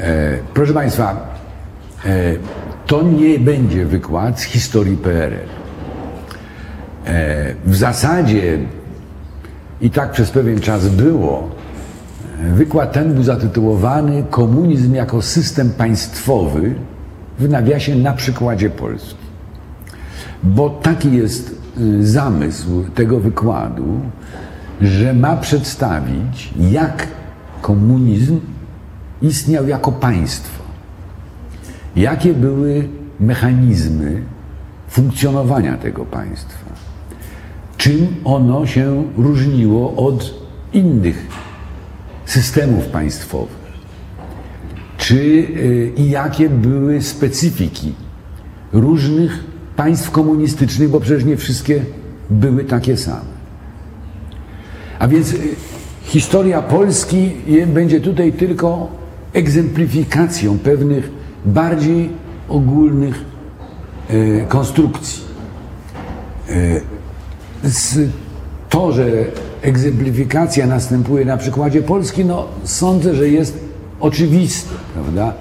E, proszę Państwa, e, to nie będzie wykład z historii PRL. E, w zasadzie i tak przez pewien czas było. Wykład ten był zatytułowany Komunizm jako system państwowy w nawiasie na przykładzie Polski. Bo taki jest y, zamysł tego wykładu, że ma przedstawić, jak komunizm istniał jako państwo. Jakie były mechanizmy funkcjonowania tego państwa? Czym ono się różniło od innych systemów państwowych? Czy y, i jakie były specyfiki różnych państw komunistycznych, bo przecież nie wszystkie były takie same. A więc y, historia Polski będzie tutaj tylko egzemplifikacją pewnych bardziej ogólnych e, konstrukcji. E, to, że egzemplifikacja następuje na przykładzie Polski, no sądzę, że jest oczywiste, prawda?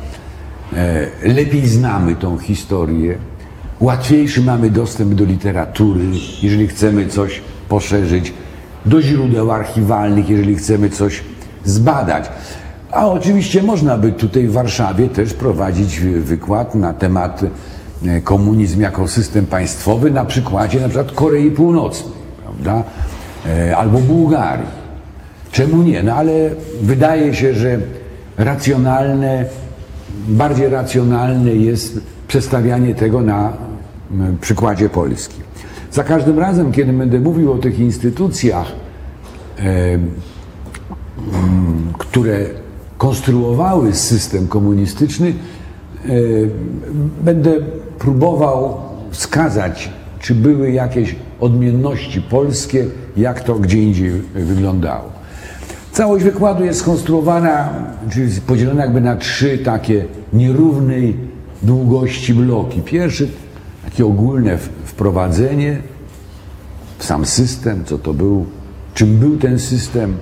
E, lepiej znamy tą historię, łatwiejszy mamy dostęp do literatury, jeżeli chcemy coś poszerzyć, do źródeł archiwalnych, jeżeli chcemy coś zbadać. A oczywiście można by tutaj w Warszawie też prowadzić wykład na temat e, komunizm jako system państwowy na przykładzie na przykład Korei Północnej, prawda? E, Albo Bułgarii. Czemu nie? No ale wydaje się, że racjonalne, bardziej racjonalne jest przedstawianie tego na przykładzie Polski. Za każdym razem, kiedy będę mówił o tych instytucjach, e, które konstruowały system komunistyczny, e, będę próbował wskazać, czy były jakieś odmienności polskie, jak to gdzie indziej wyglądało. Całość wykładu jest skonstruowana, czyli podzielona jakby na trzy takie nierównej długości bloki. Pierwszy, takie ogólne wprowadzenie w sam system, co to był, czym był ten system,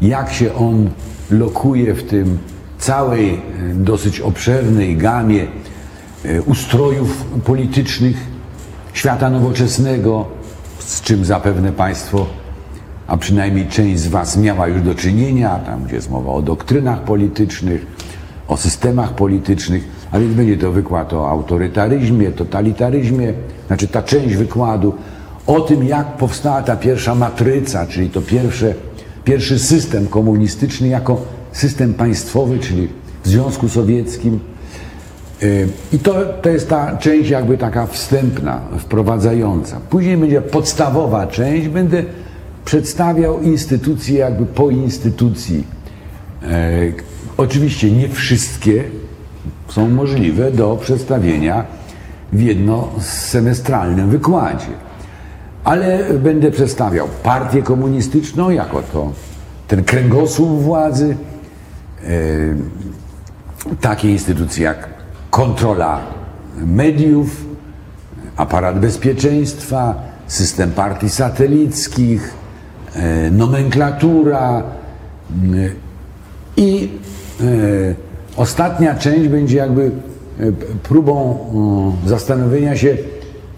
jak się on lokuje w tym całej e, dosyć obszernej gamie e, ustrojów politycznych świata nowoczesnego, z czym zapewne Państwo, a przynajmniej część z Was miała już do czynienia, tam gdzie jest mowa o doktrynach politycznych, o systemach politycznych, a więc będzie to wykład o autorytaryzmie, totalitaryzmie, znaczy ta część wykładu o tym, jak powstała ta pierwsza matryca, czyli to pierwsze, pierwszy system komunistyczny jako system państwowy, czyli w Związku Sowieckim. Y, I to, to jest ta część jakby taka wstępna, wprowadzająca. Później będzie podstawowa część, będę przedstawiał instytucje jakby po instytucji. E, oczywiście nie wszystkie są możliwe do przedstawienia w jednosemestralnym wykładzie. Ale będę przedstawiał partię komunistyczną jako to ten kręgosłup władzy, takie instytucje jak kontrola mediów, aparat bezpieczeństwa, system partii satelickich, e, nomenklatura m, i e, ostatnia część będzie jakby e, próbą e, zastanowienia się,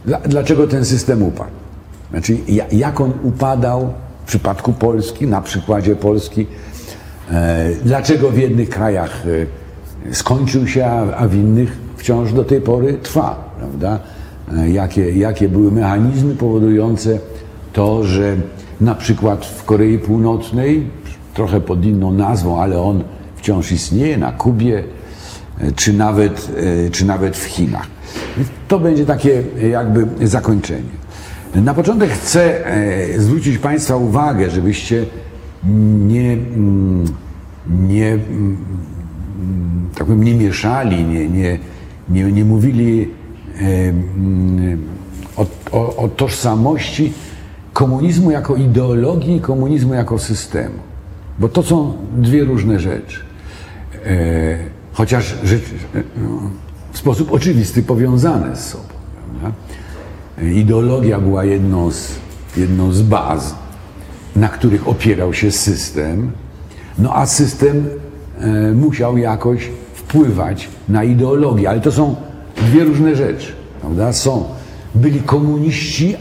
dla- dlaczego ten system upadł. Znaczy, ja- jak on upadał w przypadku Polski, na przykładzie Polski, e, dlaczego w jednych krajach e, skończył się, a w innych wciąż do tej pory trwa, prawda? E, Jakie, jakie były mechanizmy powodujące to, że na przykład w Korei Północnej, trochę pod inną nazwą, ale on wciąż istnieje, na Kubie, czy nawet, czy nawet w Chinach. To będzie takie jakby zakończenie. Na początek chcę e, zwrócić Państwa uwagę, żebyście nie, mm, nie, mm, tak powiem, nie mieszali, nie, nie, nie, nie mówili e, mm, o, o, o tożsamości komunizmu jako ideologii i komunizmu jako systemu. Bo to są dwie różne rzeczy. E, chociaż no, w sposób oczywisty powiązane z sobą. Prawda? Ideologia była jedną z, jedną z baz, na których opierał się system, no a system e, musiał jakoś wpływać na ideologię, ale to są dwie różne rzeczy, prawda? Są, byli komuniści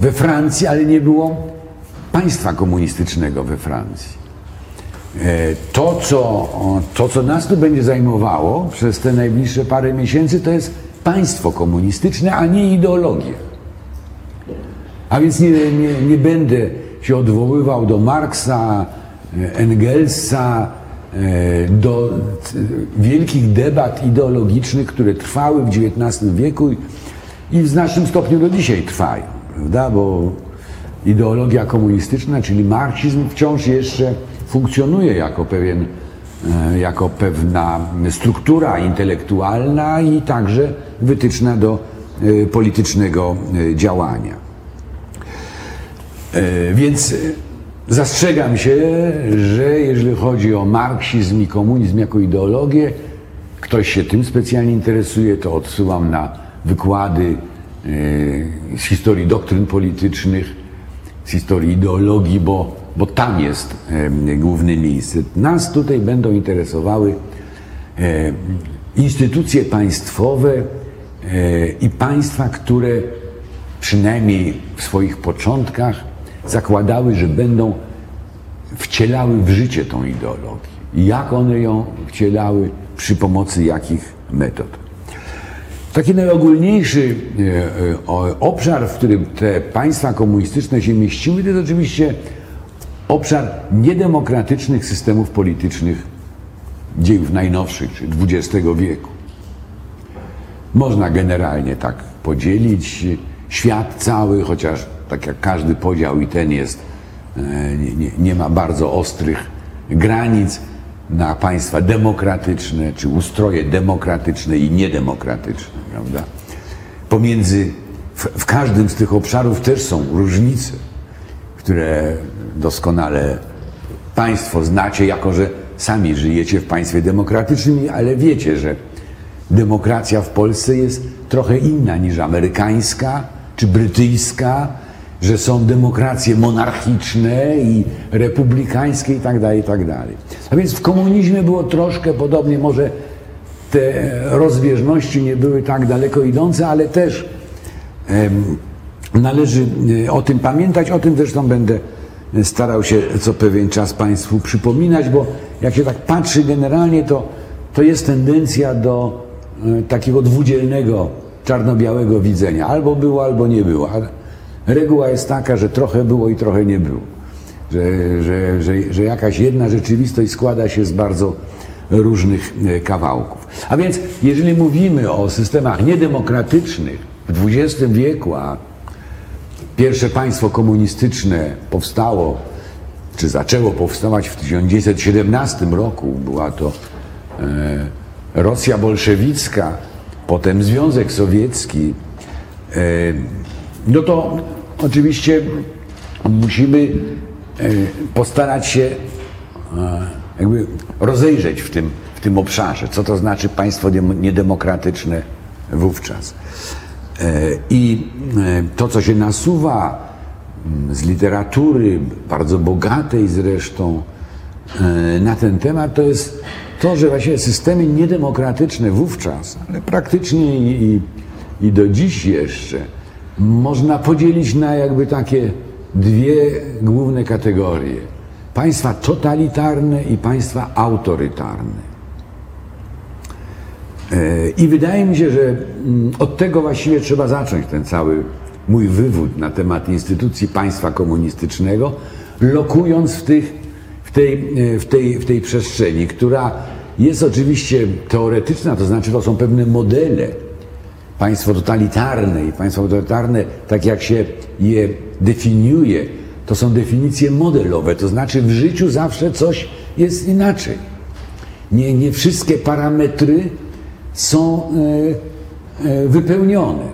we Francji, ale nie było państwa komunistycznego we Francji. E, to co, to, co nas tu będzie zajmowało przez te najbliższe parę miesięcy, to jest państwo komunistyczne, a nie ideologia. A więc nie, nie, nie będę się odwoływał do Marksa, e, Engelsa, e, do wielkich debat ideologicznych, które trwały w XIX wieku i w znacznym stopniu do dzisiaj trwają, prawda? Bo ideologia komunistyczna, czyli marksizm, wciąż jeszcze funkcjonuje jako pewien, e, jako pewna struktura intelektualna i także wytyczna do politycznego działania. E, więc zastrzegam się, że jeżeli chodzi o marksizm i komunizm jako ideologię, ktoś się tym specjalnie interesuje, to odsyłam na wykłady e, z historii doktryn politycznych, z historii ideologii, bo, bo tam jest e, główne miejsce. Nas tutaj będą interesowały instytucje państwowe i państwa, które przynajmniej w swoich początkach zakładały, że będą wcielały w życie tą ideologię. Jak one ją wcielały, przy pomocy jakich metod. Taki najogólniejszy e, e, obszar, w którym te państwa komunistyczne się mieściły, to jest oczywiście obszar niedemokratycznych systemów politycznych dziejów najnowszych, czyli XX wieku. Można generalnie tak podzielić świat cały, chociaż tak jak każdy podział i ten jest, e, nie, nie, nie ma bardzo ostrych granic na państwa demokratyczne, czy ustroje demokratyczne i niedemokratyczne, prawda? Pomiędzy, w, w każdym z tych obszarów też są różnice, które doskonale Państwo znacie, jako że sami żyjecie w państwie demokratycznym, ale wiecie, że demokracja w Polsce jest trochę inna niż amerykańska czy brytyjska, że są demokracje monarchiczne i republikańskie i tak dalej, tak dalej. A więc w komunizmie było troszkę podobnie, może te rozbieżności nie były tak daleko idące, ale też należy e, o tym pamiętać, o tym zresztą będę starał się co pewien czas Państwu przypominać, bo jak się tak patrzy generalnie, to, to jest tendencja do e, takiego dwudzielnego, czarno-białego widzenia. Albo było, albo nie było reguła jest taka, że trochę było i trochę nie było. Że, że, że, że jakaś jedna rzeczywistość składa się z bardzo różnych e, kawałków. A więc, jeżeli mówimy o systemach niedemokratycznych w XX wieku, a pierwsze państwo komunistyczne powstało, czy zaczęło powstawać w 1917 roku, była to e, Rosja bolszewicka, potem Związek Sowiecki, e, no to oczywiście musimy e, postarać się e, jakby rozejrzeć w tym, w tym obszarze, co to znaczy państwo niedemokratyczne wówczas. E, I to, co się nasuwa mm, z literatury, bardzo bogatej zresztą, na ten temat, to jest to, że właśnie systemy niedemokratyczne wówczas, ale praktycznie i, i do dziś jeszcze, można podzielić na jakby takie dwie główne kategorie. Państwa totalitarne i państwa autorytarne. I wydaje mi się, że mm, od tego właściwie trzeba zacząć ten cały mój wywód na temat instytucji państwa komunistycznego, lokując w, tych, w, tej, w, tej, w tej przestrzeni, która jest oczywiście teoretyczna, to znaczy to są pewne modele, państwo totalitarne i państwo totalitarne, tak jak się je definiuje, to są definicje modelowe, to znaczy w życiu zawsze coś jest inaczej. Nie, nie wszystkie parametry są e, e, wypełnione.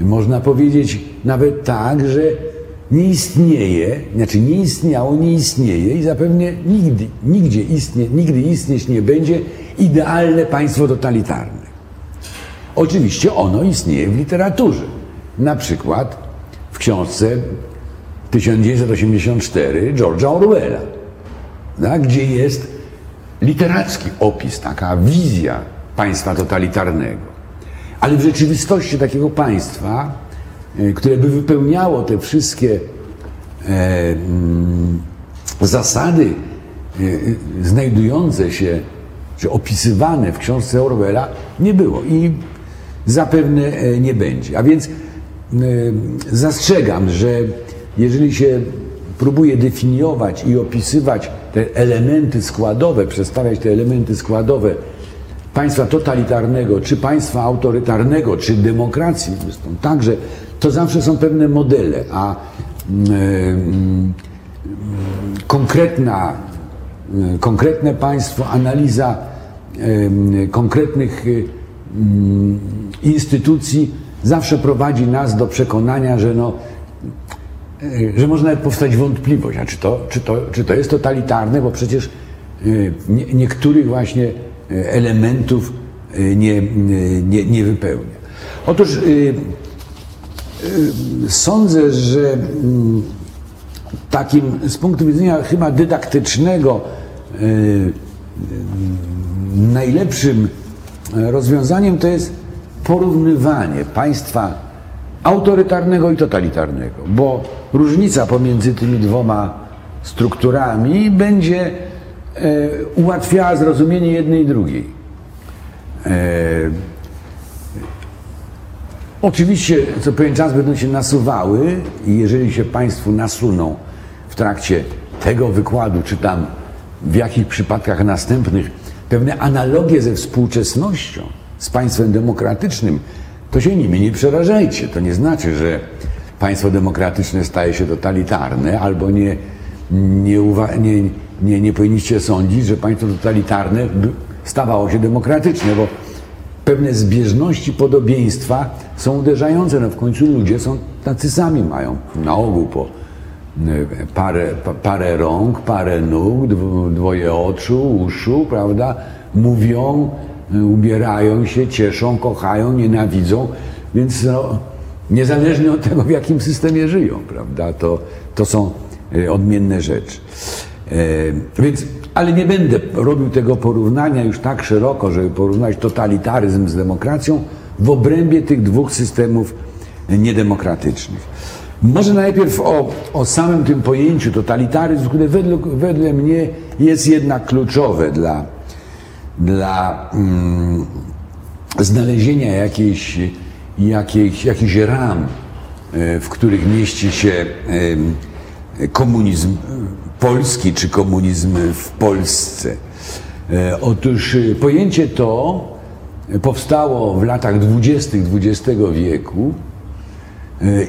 Można powiedzieć nawet tak, że nie istnieje, znaczy nie istniało, nie istnieje i zapewne nigdy, nigdzie istnie, nigdy istnieć nie będzie idealne państwo totalitarne. Oczywiście ono istnieje w literaturze. Na przykład w książce 1984 George'a Orwella, tak, gdzie jest literacki opis, taka wizja państwa totalitarnego. Ale w rzeczywistości takiego państwa, e, które by wypełniało te wszystkie e, mm, zasady e, znajdujące się, czy opisywane w książce Orwella, nie było i zapewne nie będzie. A więc zastrzegam, że jeżeli się próbuje definiować i opisywać te elementy składowe, przedstawiać te elementy składowe państwa totalitarnego, czy państwa autorytarnego, czy demokracji, zresztą także, to zawsze są pewne modele, a yy, konkretna, yy, konkretne państwo, analiza konkretnych instytucji zawsze prowadzi nas do przekonania, że no, że może nawet powstać wątpliwość, a czy to, czy to, czy to jest totalitarne, bo przecież nie, niektórych właśnie elementów nie, nie, nie wypełnia. Otóż sądzę, że takim z punktu widzenia chyba dydaktycznego najlepszym rozwiązaniem to jest porównywanie państwa autorytarnego i totalitarnego, bo różnica pomiędzy tymi dwoma strukturami będzie ułatwiała zrozumienie jednej i drugiej. E, oczywiście co pewien czas będą się nasuwały i jeżeli się Państwu nasuną w trakcie tego wykładu, czy tam w jakich przypadkach następnych, pewne analogie ze współczesnością, z państwem demokratycznym, to się nimi nie przerażajcie. To nie znaczy, że państwo demokratyczne staje się totalitarne, albo nie, nie, nie, nie, nie powinniście sądzić, że państwo totalitarne stawało się demokratyczne, bo pewne zbieżności, podobieństwa są uderzające. No w końcu ludzie są tacy sami, mają na ogół po e, parę, parę rąk, parę nóg, dwoje oczu, uszu, prawda? Mówią, ubierają się, cieszą, kochają, nienawidzą, więc no, niezależnie od tego, w jakim systemie żyją, prawda, to, to są e, odmienne rzeczy. E, więc, ale nie będę robił tego porównania już tak szeroko, żeby porównać totalitaryzm z demokracją w obrębie tych dwóch systemów niedemokratycznych. Może najpierw o, o samym tym pojęciu totalitaryzm, które wedle mnie jest jednak kluczowe dla, dla mm, znalezienia jakiejś, jakiejś, jakichś ram, e, w których mieści się komunizm polski czy komunizm w Polsce. E, otóż e, pojęcie to powstało w latach dwudziestych XX wieku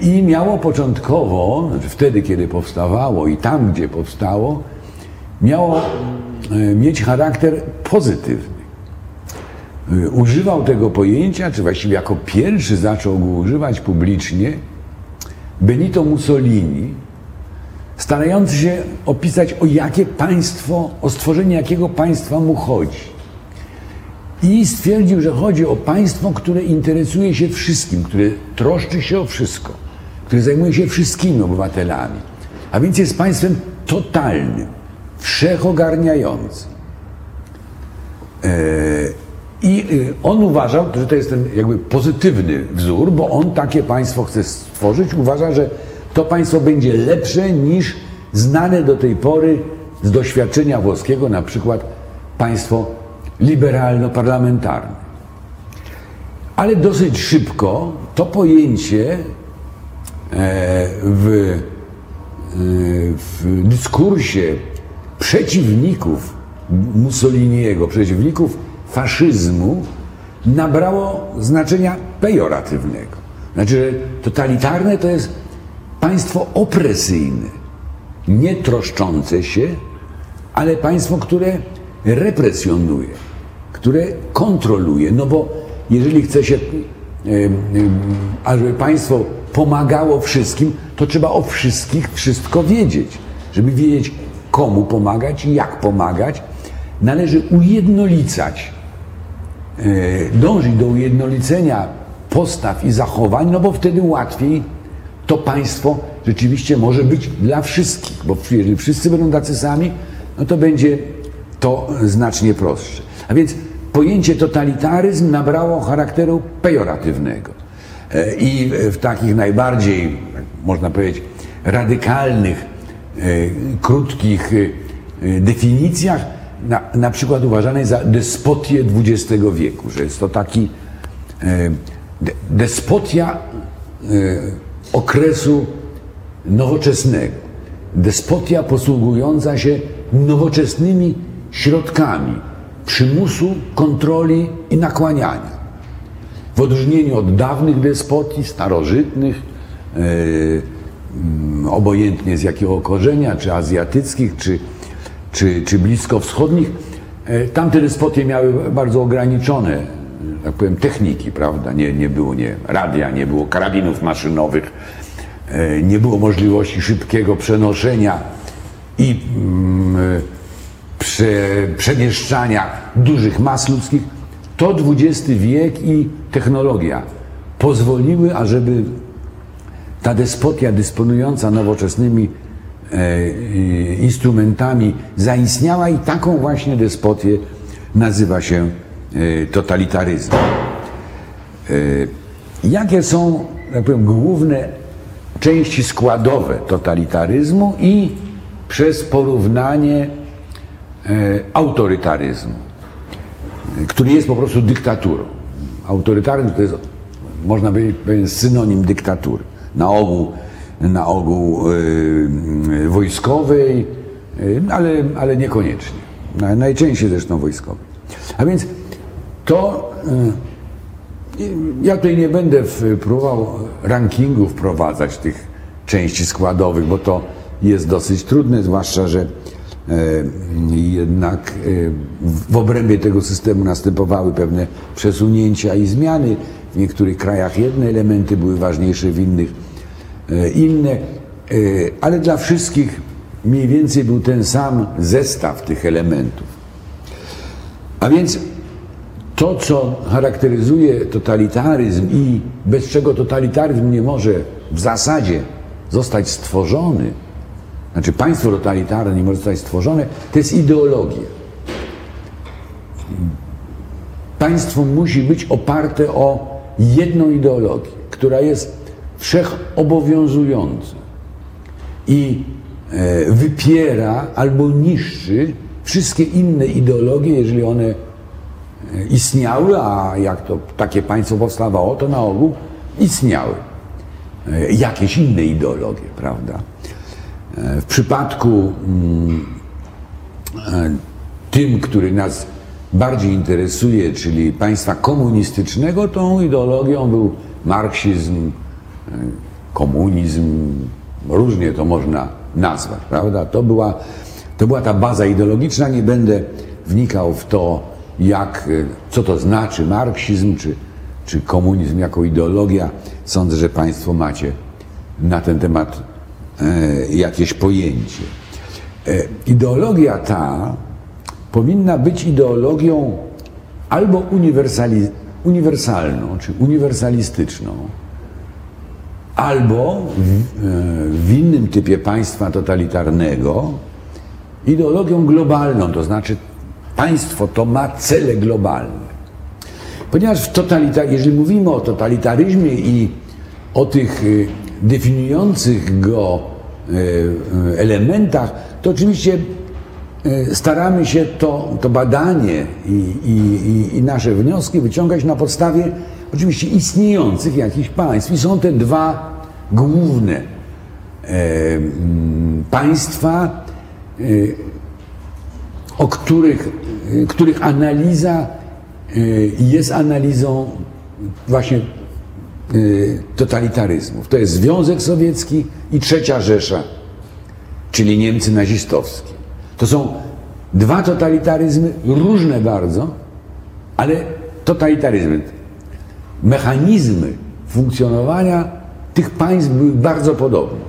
i miało początkowo, znaczy wtedy kiedy powstawało i tam gdzie powstało, miało E, mieć charakter pozytywny. E, używał tego pojęcia, czy właściwie jako pierwszy zaczął go używać publicznie Benito Mussolini, starający się opisać, o jakie państwo, o stworzenie jakiego państwa mu chodzi. I stwierdził, że chodzi o państwo, które interesuje się wszystkim, które troszczy się o wszystko, które zajmuje się wszystkimi obywatelami, a więc jest państwem totalnym wszechogarniający. E, I y, on uważał, że to jest ten jakby pozytywny wzór, bo on takie państwo chce stworzyć. Uważa, że to państwo będzie lepsze niż znane do tej pory z doświadczenia włoskiego, na przykład państwo liberalno-parlamentarne. Ale dosyć szybko to pojęcie e, w, y, w dyskursie przeciwników Mussoliniego, przeciwników faszyzmu nabrało znaczenia pejoratywnego. Znaczy, że totalitarne to jest państwo opresyjne, nie troszczące się, ale państwo, które represjonuje, które kontroluje. No bo jeżeli chce się, aby państwo pomagało wszystkim, to trzeba o wszystkich wszystko wiedzieć. Żeby wiedzieć, komu pomagać jak pomagać, należy ujednolicać, e, dążyć do ujednolicenia postaw i zachowań, no bo wtedy łatwiej to państwo rzeczywiście może być dla wszystkich, bo jeżeli wszyscy będą tacy sami, no to będzie to znacznie prostsze. A więc pojęcie totalitaryzm nabrało charakteru pejoratywnego. E, I w takich najbardziej, można powiedzieć, radykalnych, e, krótkich e, definicjach, na, na przykład uważane za despotię XX wieku, że jest to taki despotia okresu nowoczesnego. Despotia posługująca się nowoczesnymi środkami przymusu, kontroli i nakłaniania. W odróżnieniu od dawnych despotii, starożytnych, yy, obojętnie z jakiego korzenia, czy azjatyckich, czy, czy, czy bliskowschodnich, yy, tamte despotie miały bardzo ograniczone, tak powiem, techniki, prawda? Nie, nie było nie radia, nie było karabinów maszynowych, yy, nie było możliwości szybkiego przenoszenia i yy, prze, przemieszczania dużych mas ludzkich, to XX wiek i technologia pozwoliły, ażeby ta despotia dysponująca nowoczesnymi e, instrumentami zaistniała i taką właśnie despotię nazywa się e, totalitaryzm. E, jakie są, jak powiem, główne części składowe totalitaryzmu i przez porównanie E, autorytaryzmu, który jest po prostu dyktaturą. Autorytaryzm to jest, można powiedzieć, synonim dyktatury. Na ogół, na ogół wojskowej, ale, ale niekoniecznie. Najczęściej zresztą wojskowej. A więc to yy, ja tutaj nie będę próbował rankingu wprowadzać tych części składowych, bo to jest dosyć trudne, zwłaszcza, że E, jednak e, w obrębie tego systemu następowały pewne przesunięcia i zmiany. W niektórych krajach jedne elementy były ważniejsze, w innych inne, ale dla wszystkich mniej więcej był ten sam zestaw tych elementów. A więc to, co charakteryzuje totalitaryzm i bez czego totalitaryzm nie może w zasadzie zostać stworzony, znaczy państwo totalitarne nie może zostać stworzone, to jest ideologia. Państwo musi być oparte o jedną ideologię, która jest wszechobowiązująca i e, wypiera albo niszczy wszystkie inne ideologie, jeżeli one istniały, a jak to takie państwo powstawało, to na ogół istniały e, jakieś inne ideologie, prawda? W przypadku mm, e, tym, który nas bardziej interesuje, czyli państwa komunistycznego, tą ideologią był marksizm, e, komunizm, różnie to można nazwać, prawda? To była, to była ta baza ideologiczna. Nie będę wnikał w to, jak, e, co to znaczy marksizm, czy, czy komunizm jako ideologia. Sądzę, że Państwo macie na ten temat E, jakieś pojęcie. E, ideologia ta powinna być ideologią albo uniwersalną, czy uniwersalistyczną, albo e, w innym typie państwa totalitarnego ideologią globalną, to znaczy państwo to ma cele globalne. Ponieważ w totalitar, jeżeli mówimy o totalitaryzmie i o tych definiujących go e, e, elementach, to oczywiście e, staramy się to, to badanie i, i, i nasze wnioski wyciągać na podstawie oczywiście istniejących jakichś państw. I są te dwa główne państwa, o których, których analiza jest analizą właśnie Y, totalitaryzmów. To jest Związek Sowiecki i Trzecia Rzesza, czyli Niemcy nazistowskie. To są dwa totalitaryzmy, różne bardzo, ale totalitaryzmy. Mechanizmy funkcjonowania tych państw były bardzo podobne.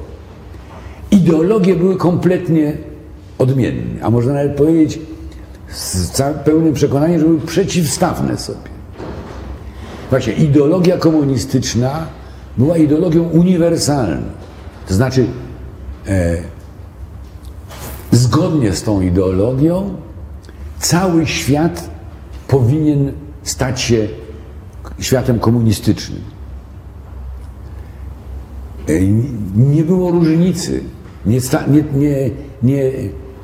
Ideologie były kompletnie odmienne, a można nawet powiedzieć z pełnym przekonaniem, że były przeciwstawne sobie. Właśnie ideologia komunistyczna była ideologią uniwersalną. To znaczy, e, zgodnie z tą ideologią cały świat powinien stać się światem komunistycznym. E, nie było różnicy. Nie, nie, nie, nie,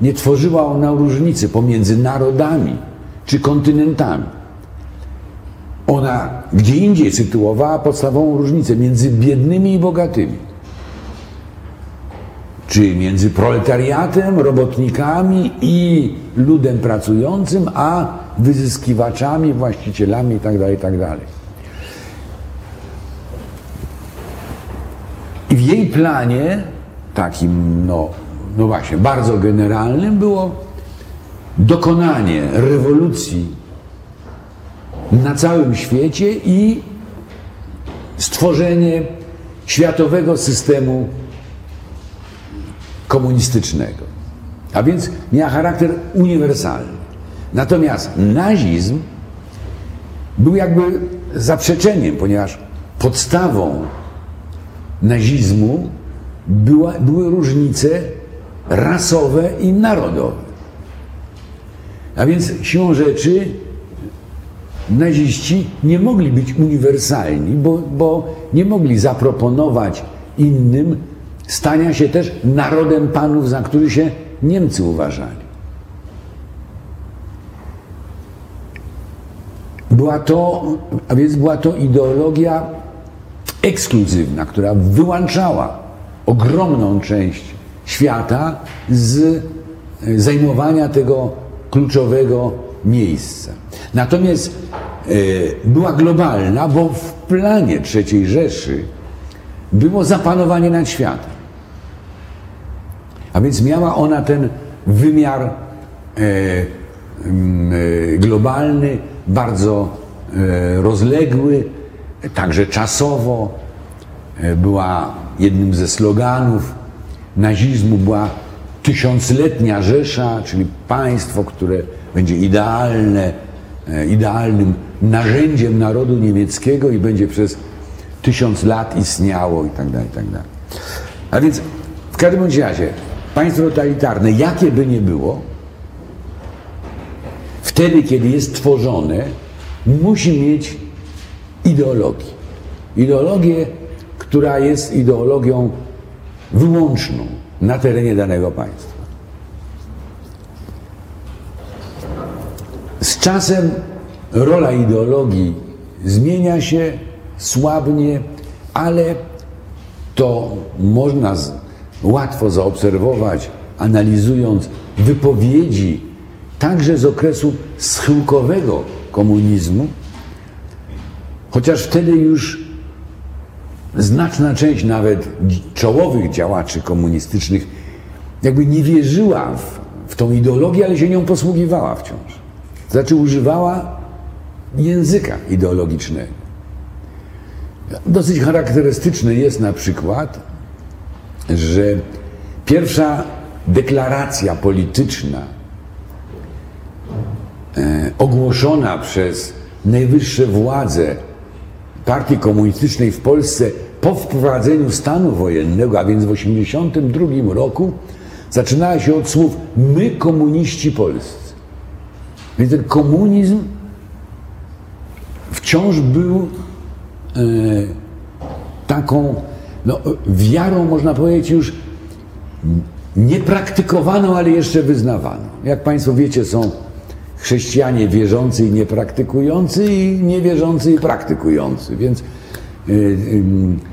nie tworzyła ona różnicy pomiędzy narodami czy kontynentami. Ona gdzie indziej sytuowała podstawową różnicę między biednymi i bogatymi. Czy między proletariatem, robotnikami i ludem pracującym, a wyzyskiwaczami, właścicielami itd. itd. I w jej planie, takim, no, no właśnie, bardzo generalnym, było dokonanie rewolucji na całym świecie i stworzenie światowego systemu komunistycznego. A więc miała charakter uniwersalny. Natomiast nazizm był jakby zaprzeczeniem, ponieważ podstawą nazizmu była, były różnice rasowe i narodowe. A więc siłą rzeczy naziści nie mogli być uniwersalni, bo, bo nie mogli zaproponować innym stania się też narodem panów, za który się Niemcy uważali. Była to, a więc była to ideologia ekskluzywna, która wyłączała ogromną część świata z zajmowania tego kluczowego miejsca. Natomiast e, była globalna, bo w planie III Rzeszy było zapanowanie nad światem. A więc miała ona ten wymiar e, e, globalny, bardzo rozległy, także czasowo. Była jednym ze sloganów nazizmu, była tysiącletnia Rzesza, czyli państwo, które będzie idealne, e, idealnym narzędziem narodu niemieckiego i będzie przez tysiąc lat istniało i tak dalej, i tak dalej. A więc w każdym razie państwo totalitarne, jakie by nie było, wtedy, kiedy jest tworzone, musi mieć ideologię. Ideologię, która jest ideologią wyłączną na terenie danego państwa. Z czasem rola ideologii zmienia się, słabnie, ale to można z, łatwo zaobserwować, analizując wypowiedzi także z okresu schyłkowego komunizmu, chociaż wtedy już znaczna część nawet czołowych działaczy komunistycznych jakby nie wierzyła w, w tą ideologię, ale się nią posługiwała wciąż. Znaczy używała języka ideologicznego. Dosyć charakterystyczne jest na przykład, że pierwsza deklaracja polityczna e, ogłoszona przez najwyższe władze Partii Komunistycznej w Polsce po wprowadzeniu stanu wojennego, a więc w 1982 roku, zaczynała się od słów my komuniści polscy. Więc ten komunizm wciąż był e, taką no, wiarą, można powiedzieć, już niepraktykowaną, ale jeszcze wyznawaną. Jak Państwo wiecie, są chrześcijanie wierzący i niepraktykujący i niewierzący i praktykujący. Więc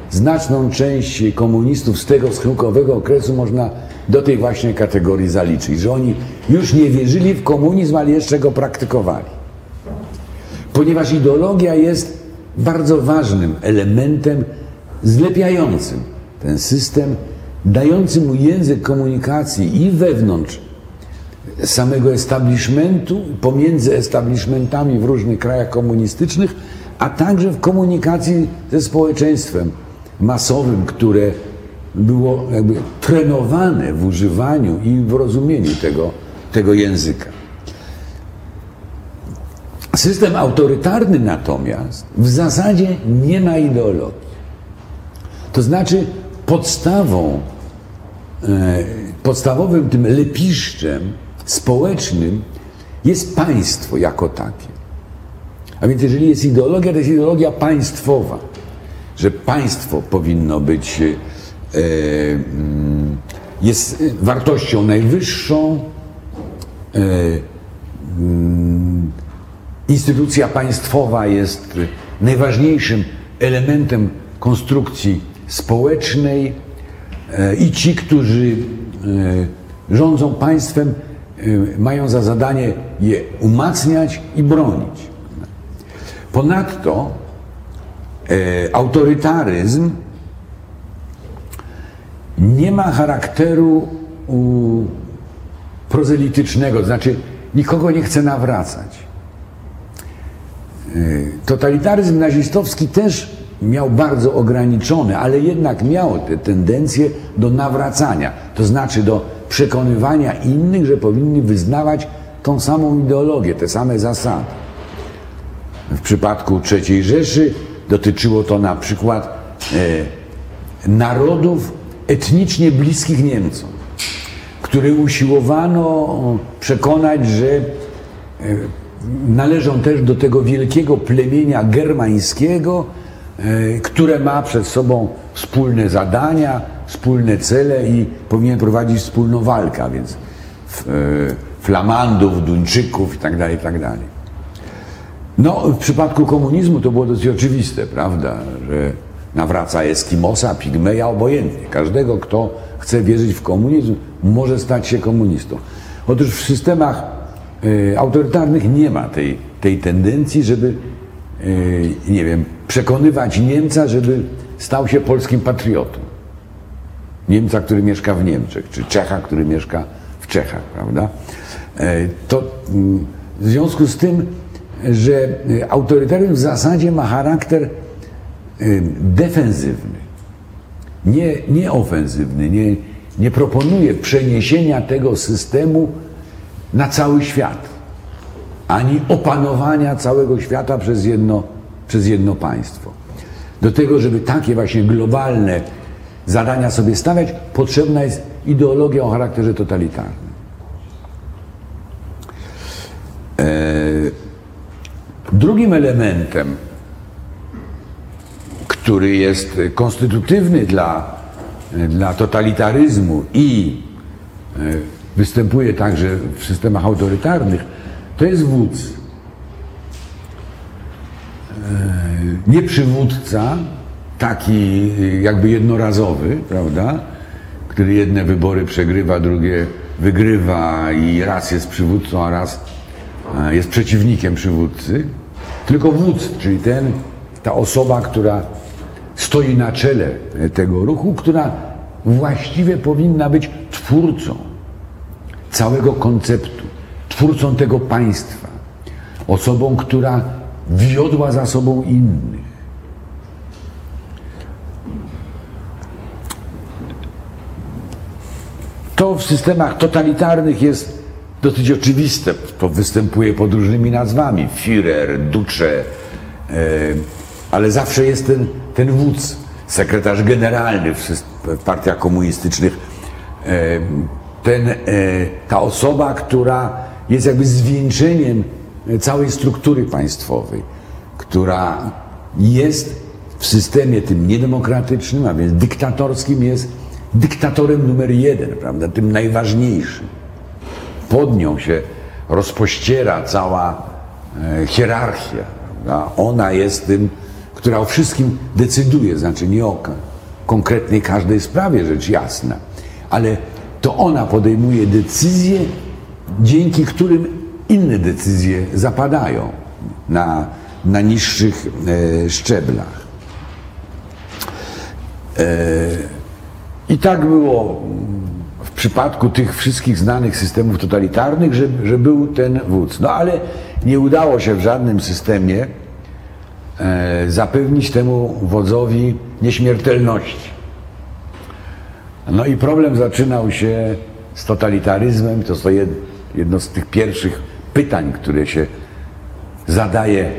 znaczną część komunistów z tego schyłkowego okresu można do tej właśnie kategorii zaliczyć, że oni już nie wierzyli w komunizm, ale jeszcze go praktykowali. Ponieważ ideologia jest bardzo ważnym elementem zlepiającym ten system, dającym mu język komunikacji i wewnątrz samego establishmentu, pomiędzy establishmentami w różnych krajach komunistycznych, a także w komunikacji ze społeczeństwem masowym, które było jakby trenowane w używaniu i w rozumieniu tego, tego języka. System autorytarny natomiast w zasadzie nie ma ideologii. To znaczy podstawą, e, podstawowym tym lepiszczem społecznym jest państwo jako takie. A więc jeżeli jest ideologia, to jest ideologia państwowa, że państwo powinno być, e, mm, jest wartością najwyższą, e, mm, instytucja państwowa jest najważniejszym elementem konstrukcji społecznej e, i ci, którzy rządzą państwem, mają za zadanie je umacniać i bronić. Ponadto autorytaryzm nie ma charakteru prozelitycznego, to znaczy nikogo nie chce nawracać. Totalitaryzm nazistowski też miał bardzo ograniczone, ale jednak miał te tendencje do nawracania, to znaczy do przekonywania innych, że powinni wyznawać tą samą ideologię, te same zasady. W przypadku III Rzeszy dotyczyło to na przykład e, narodów etnicznie bliskich Niemcom, które usiłowano przekonać, że e, należą też do tego wielkiego plemienia germańskiego, e, które ma przed sobą wspólne zadania, wspólne cele i powinien prowadzić wspólną walkę, więc e, Flamandów, Duńczyków itd., tak itd. No, w przypadku komunizmu to było dosyć oczywiste, prawda, że nawraca Eskimosa, Pigmeja, obojętnie. Każdego, kto chce wierzyć w komunizm, może stać się komunistą. Otóż w systemach E, autorytarnych nie ma tej, tej tendencji, żeby, e, nie wiem, przekonywać Niemca, żeby stał się polskim patriotą. Niemca, który mieszka w Niemczech, czy Czecha, który mieszka w Czechach, prawda? E, to mm, w związku z tym, że autorytaryzm w zasadzie ma charakter defensywny, nie, nie ofensywny, nie, nie proponuje przeniesienia tego systemu na cały świat, ani opanowania całego świata przez jedno, przez jedno państwo. Do tego, żeby takie właśnie globalne zadania sobie stawiać, potrzebna jest ideologia o charakterze totalitarnym. E, drugim elementem, który jest konstytutywny dla, dla totalitaryzmu i e, występuje także w systemach autorytarnych, to jest wódz. E, nie przywódca, taki jakby jednorazowy, prawda, który jedne wybory przegrywa, drugie wygrywa i raz jest przywódcą, a raz e, jest przeciwnikiem przywódcy, tylko wódz, czyli ten, ta osoba, która stoi na czele tego ruchu, która właściwie powinna być twórcą całego konceptu, twórcą tego państwa, osobą, która wiodła za sobą innych. To w systemach totalitarnych jest dosyć oczywiste. To występuje pod różnymi nazwami. Führer, Duce, e, ale zawsze jest ten, ten wódz, sekretarz generalny w, partiach komunistycznych. E, ten, e, ta osoba, która jest jakby zwieńczeniem całej struktury państwowej, która jest w systemie tym niedemokratycznym, a więc dyktatorskim, jest dyktatorem numer jeden, prawda, tym najważniejszym. Pod nią się rozpościera cała e, hierarchia. Prawda? Ona jest tym, która o wszystkim decyduje, znaczy nie o konkretnej każdej sprawie, rzecz jasna, ale to ona podejmuje decyzje, dzięki którym inne decyzje zapadają na, na niższych e, szczeblach. E, I tak było przypadku tych wszystkich znanych systemów totalitarnych, że, że był ten wódz. No ale nie udało się w żadnym systemie e, zapewnić temu wodzowi nieśmiertelności. No i problem zaczynał się z totalitaryzmem. To jest jedno z tych pierwszych pytań, które się zadaje, e,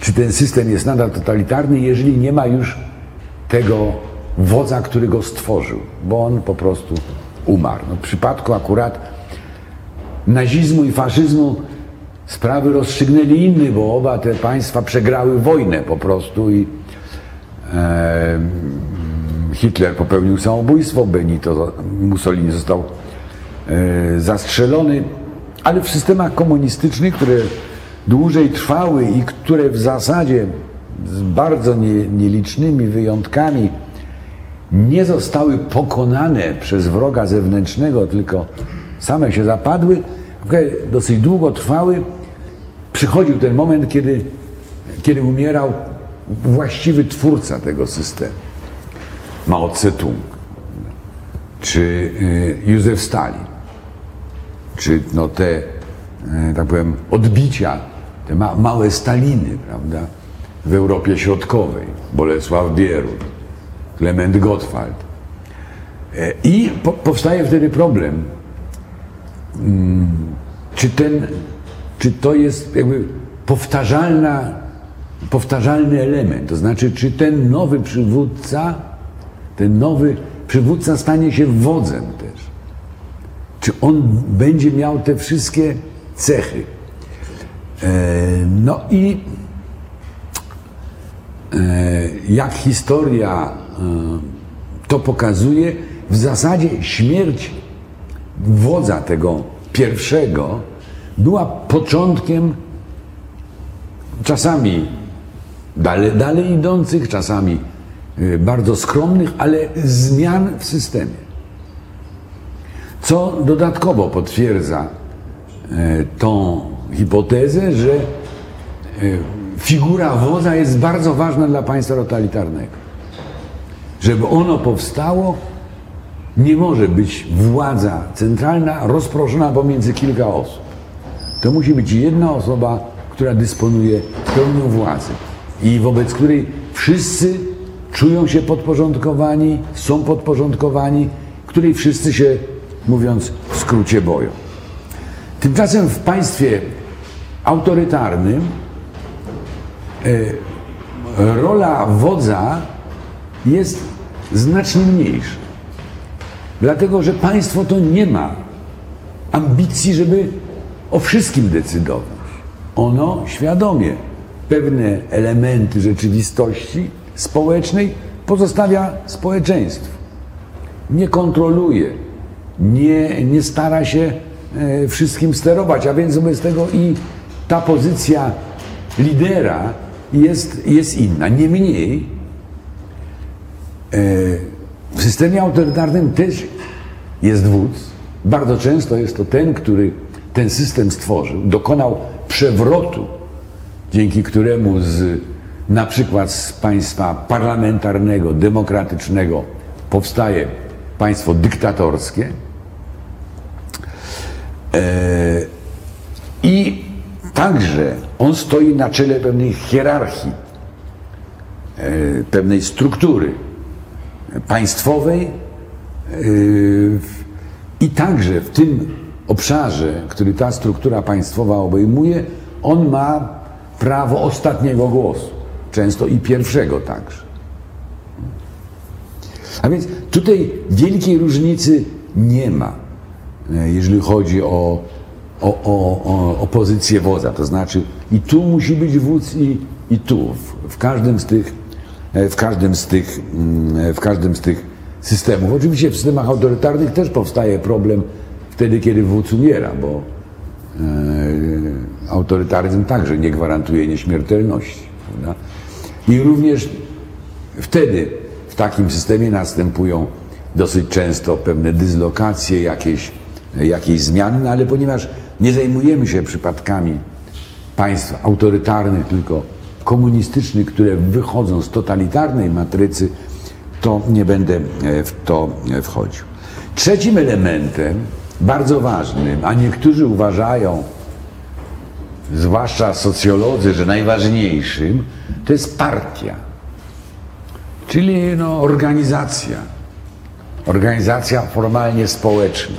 czy ten system jest nadal totalitarny, jeżeli nie ma już tego wodza, który go stworzył, bo on po prostu umarł. No w przypadku akurat nazizmu i faszyzmu sprawy rozstrzygnęli inni, bo oba te państwa przegrały wojnę po prostu i e, Hitler popełnił samobójstwo, Benito Mussolini został e, zastrzelony, ale w systemach komunistycznych, które dłużej trwały i które w zasadzie z bardzo nie, nielicznymi wyjątkami nie zostały pokonane przez wroga zewnętrznego, tylko same się zapadły, dosyć długo trwały, przychodził ten moment, kiedy, kiedy umierał właściwy twórca tego systemu. Mao Tse-tung, czy y, Józef Stalin, czy no te, y, tak powiem, odbicia, te ma, małe Staliny, prawda, w Europie Środkowej, Bolesław Bierut, Klement Gottwald. E, I po, powstaje wtedy problem, mm, czy ten, czy to jest jakby powtarzalna, powtarzalny element, to znaczy, czy ten nowy przywódca, ten nowy przywódca stanie się wodzem też. Czy on będzie miał te wszystkie cechy. E, no i e, jak historia to pokazuje, w zasadzie śmierć wodza tego pierwszego była początkiem czasami dalej, dalej idących, czasami y, bardzo skromnych, ale zmian w systemie. Co dodatkowo potwierdza y, tą hipotezę, że y, figura wodza jest bardzo ważna dla państwa totalitarnego. Żeby ono powstało, nie może być władza centralna rozproszona pomiędzy kilka osób. To musi być jedna osoba, która dysponuje pełnią władzy i wobec której wszyscy czują się podporządkowani, są podporządkowani, której wszyscy się, mówiąc w skrócie, boją. Tymczasem w państwie autorytarnym e, rola wodza jest znacznie mniejsza. Dlatego, że państwo to nie ma ambicji, żeby o wszystkim decydować. Ono świadomie pewne elementy rzeczywistości społecznej pozostawia społeczeństwu. Nie kontroluje, nie, nie stara się e, wszystkim sterować, a więc wobec tego i ta pozycja lidera jest, jest inna. Niemniej w systemie autorytarnym też jest wódz. Bardzo często jest to ten, który ten system stworzył, dokonał przewrotu, dzięki któremu z, na przykład z państwa parlamentarnego, demokratycznego powstaje państwo dyktatorskie. E, I także on stoi na czele pewnej hierarchii, e, pewnej struktury państwowej e, i także w tym obszarze, który ta struktura państwowa obejmuje, on ma prawo ostatniego głosu, często i pierwszego także. A więc tutaj wielkiej różnicy nie ma, e, jeżeli chodzi o, o, o, o pozycję wodza. To znaczy i tu musi być wódz i, i tu, w, w każdym z tych, w każdym z tych, mm, w każdym z tych systemów. Oczywiście w systemach autorytarnych też powstaje problem wtedy, kiedy wódz umiera, bo e, autorytaryzm także nie gwarantuje nieśmiertelności. Prawda? I również wtedy w takim systemie następują dosyć często pewne dyslokacje, jakieś, jakieś zmiany, no ale ponieważ nie zajmujemy się przypadkami państw autorytarnych, tylko komunistycznych, które wychodzą z totalitarnej matrycy, to nie będę e, w to wchodził. Trzecim elementem bardzo ważnym, a niektórzy uważają, zwłaszcza socjolodzy, że najważniejszym, to jest partia, czyli no, organizacja. Organizacja formalnie społeczna.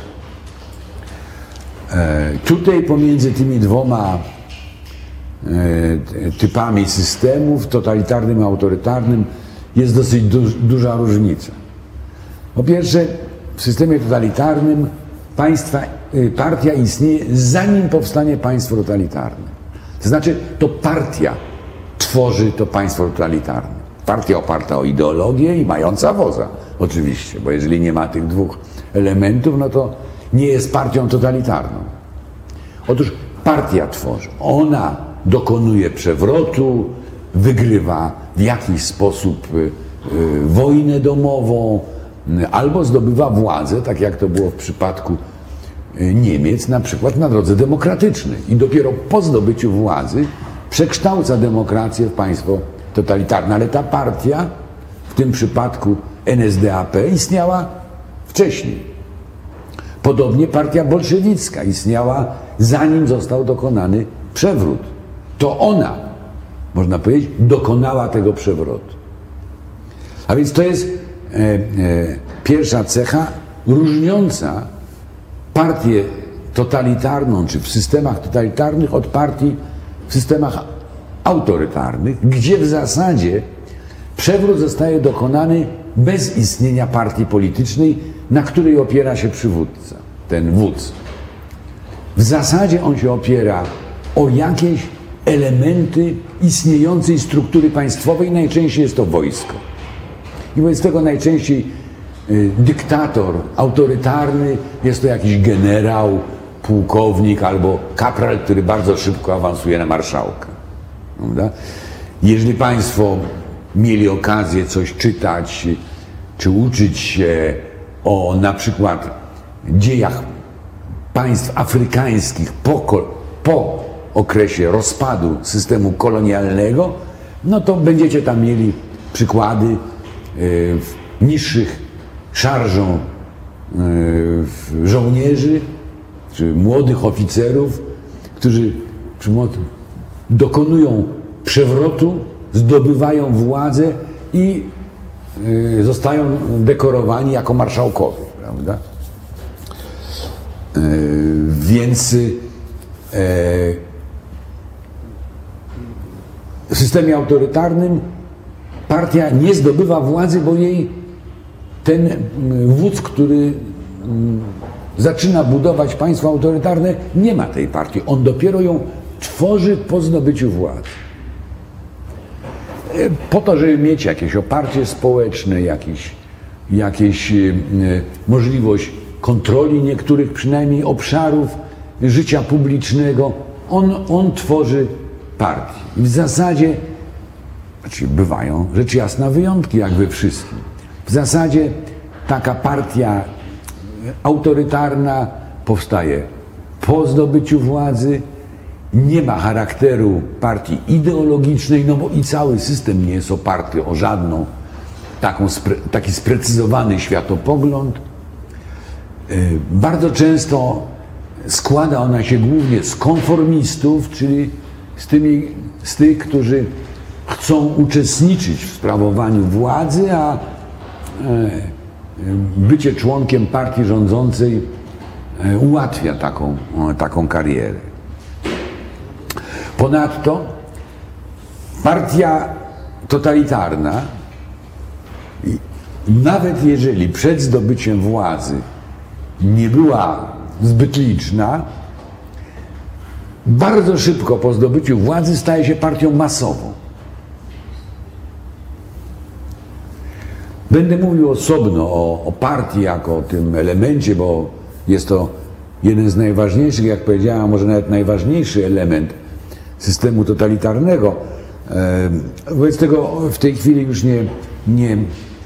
E, tutaj pomiędzy tymi dwoma e, typami systemów, totalitarnym autorytarnym, jest dosyć du duża różnica. Po pierwsze, w systemie totalitarnym państwa y, partia istnieje zanim powstanie państwo totalitarne. To znaczy, to partia tworzy to państwo totalitarne. Partia oparta o ideologię i mająca woza, oczywiście, bo jeżeli nie ma tych dwóch elementów, no to nie jest partią totalitarną. Otóż partia tworzy. Ona dokonuje przewrotu, wygrywa w jakiś sposób y, y, wojnę domową, y, albo zdobywa władzę, tak jak to było w przypadku Niemiec, na przykład na drodze demokratycznej. I dopiero po zdobyciu władzy przekształca demokrację w państwo totalitarne. Ale ta partia, w tym przypadku NSDAP, istniała wcześniej. Podobnie partia bolszewicka istniała zanim został dokonany przewrót. To ona, można powiedzieć, dokonała tego przewrotu. A więc to jest e, e, pierwsza cecha różniąca partię totalitarną, czy w systemach totalitarnych od partii w systemach autorytarnych, gdzie w zasadzie przewrót zostaje dokonany bez istnienia partii politycznej, na której opiera się przywódca, ten wódz. W zasadzie on się opiera o jakieś elementy istniejącej struktury państwowej, najczęściej jest to wojsko. I wobec tego najczęściej y, dyktator autorytarny jest to jakiś generał, pułkownik albo kapral, który bardzo szybko awansuje na marszałka. Prawda? Jeżeli Państwo mieli okazję coś czytać czy uczyć się o na przykład dziejach państw afrykańskich po, po okresie rozpadu systemu kolonialnego, no to będziecie tam mieli przykłady y, niższych szarżą y, żołnierzy czy młodych oficerów, którzy dokonują przewrotu, zdobywają władzę i y, zostają dekorowani jako marszałkowie, prawda? Więc w systemie autorytarnym partia nie zdobywa władzy, bo jej ten mm, wódz, który mm, zaczyna budować państwo autorytarne, nie ma tej partii. On dopiero ją tworzy po zdobyciu władzy. E, Po to, żeby mieć jakieś oparcie społeczne, jakieś, jakieś możliwość kontroli niektórych przynajmniej obszarów życia publicznego, on, on tworzy partię. I w zasadzie, znaczy bywają rzecz jasna wyjątki, jak we wszystkim. W zasadzie taka partia autorytarna powstaje po zdobyciu władzy, nie ma charakteru partii ideologicznej, no bo i cały system nie jest oparty o żadną taką, taki sprecyzowany światopogląd. Y, Bardzo często składa ona się głównie z konformistów, czyli z, tymi, z tych, którzy chcą uczestniczyć w sprawowaniu władzy, a e, bycie członkiem partii rządzącej e, ułatwia taką, taką karierę. Ponadto partia totalitarna, nawet jeżeli przed zdobyciem władzy nie była zbyt liczna, bardzo szybko po zdobyciu władzy staje się partią masową. Będę mówił osobno o, o partii jako o tym elemencie, bo jest to jeden z najważniejszych, jak powiedziałem, może nawet najważniejszy element systemu totalitarnego. E, Wobec tego w tej chwili już nie, nie,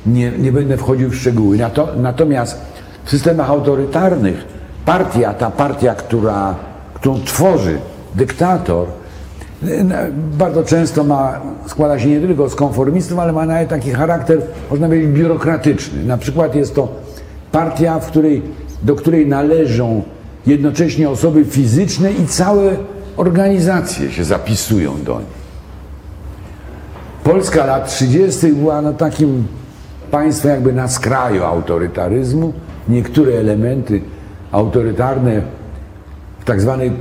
nie, nie będę wchodził w szczegóły. Nato, natomiast w systemach autorytarnych partia, ta partia, która, którą tworzy dyktator, bardzo często ma, składa się nie tylko z konformistów, ale ma nawet taki charakter, można powiedzieć, biurokratyczny. Na przykład jest to partia, w której, do której należą jednocześnie osoby fizyczne i całe organizacje się zapisują do niej. Polska lat 30. była no takim państwem jakby na skraju autorytaryzmu. Niektóre elementy autorytarne w tak zwanej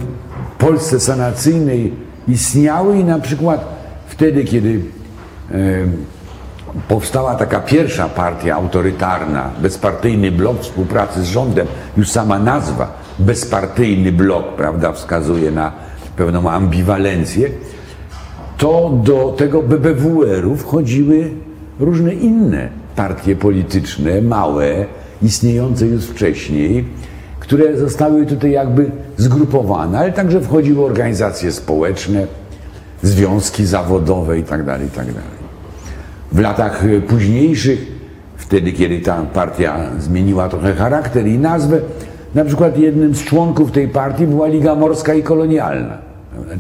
Polsce sanacyjnej istniały i na przykład wtedy, kiedy e, powstała taka pierwsza partia autorytarna, bezpartyjny blok współpracy z rządem, już sama nazwa bezpartyjny blok, prawda, wskazuje na pewną ambiwalencję, to do tego BBWR-u wchodziły różne inne partie polityczne, małe, istniejące już wcześniej, które zostały tutaj jakby zgrupowane, ale także wchodziły organizacje społeczne, związki zawodowe itd. tak itd. Tak w latach późniejszych, wtedy kiedy ta partia zmieniła trochę charakter i nazwę, na przykład jednym z członków tej partii była Liga Morska i Kolonialna.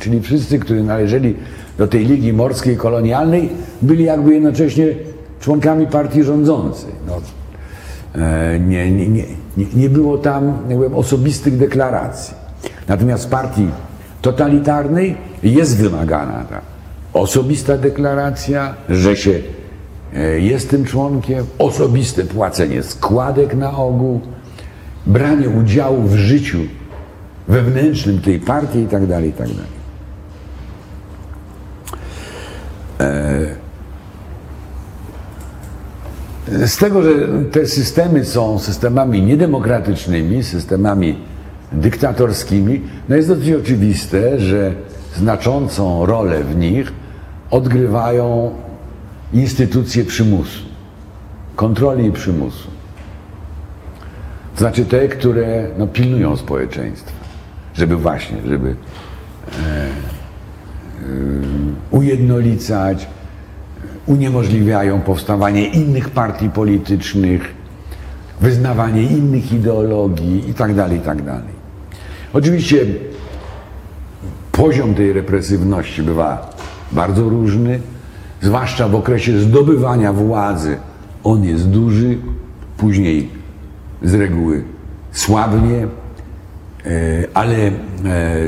Czyli wszyscy, którzy należeli do tej Ligi Morskiej Kolonialnej, byli jakby jednocześnie członkami partii rządzącej. No, nie, nie, nie, nie było tam powiem, osobistych deklaracji. Natomiast w partii totalitarnej jest wymagana ta osobista deklaracja, że się e, jest tym członkiem, osobiste płacenie składek na ogół, branie udziału w życiu wewnętrznym tej partii itd. Tak itd. Tak e, z tego, że te systemy są systemami niedemokratycznymi, systemami dyktatorskimi, no jest dosyć oczywiste, że znaczącą rolę w nich odgrywają instytucje przymusu, kontroli i przymusu. To znaczy te, które no, pilnują społeczeństwa, żeby właśnie, żeby e, e, ujednolicać, uniemożliwiają powstawanie innych partii politycznych, wyznawanie innych ideologii itd. Tak itd. Tak Oczywiście poziom tej represywności bywa bardzo różny, zwłaszcza w okresie zdobywania władzy. On jest duży, później z reguły słabnie, e, ale e,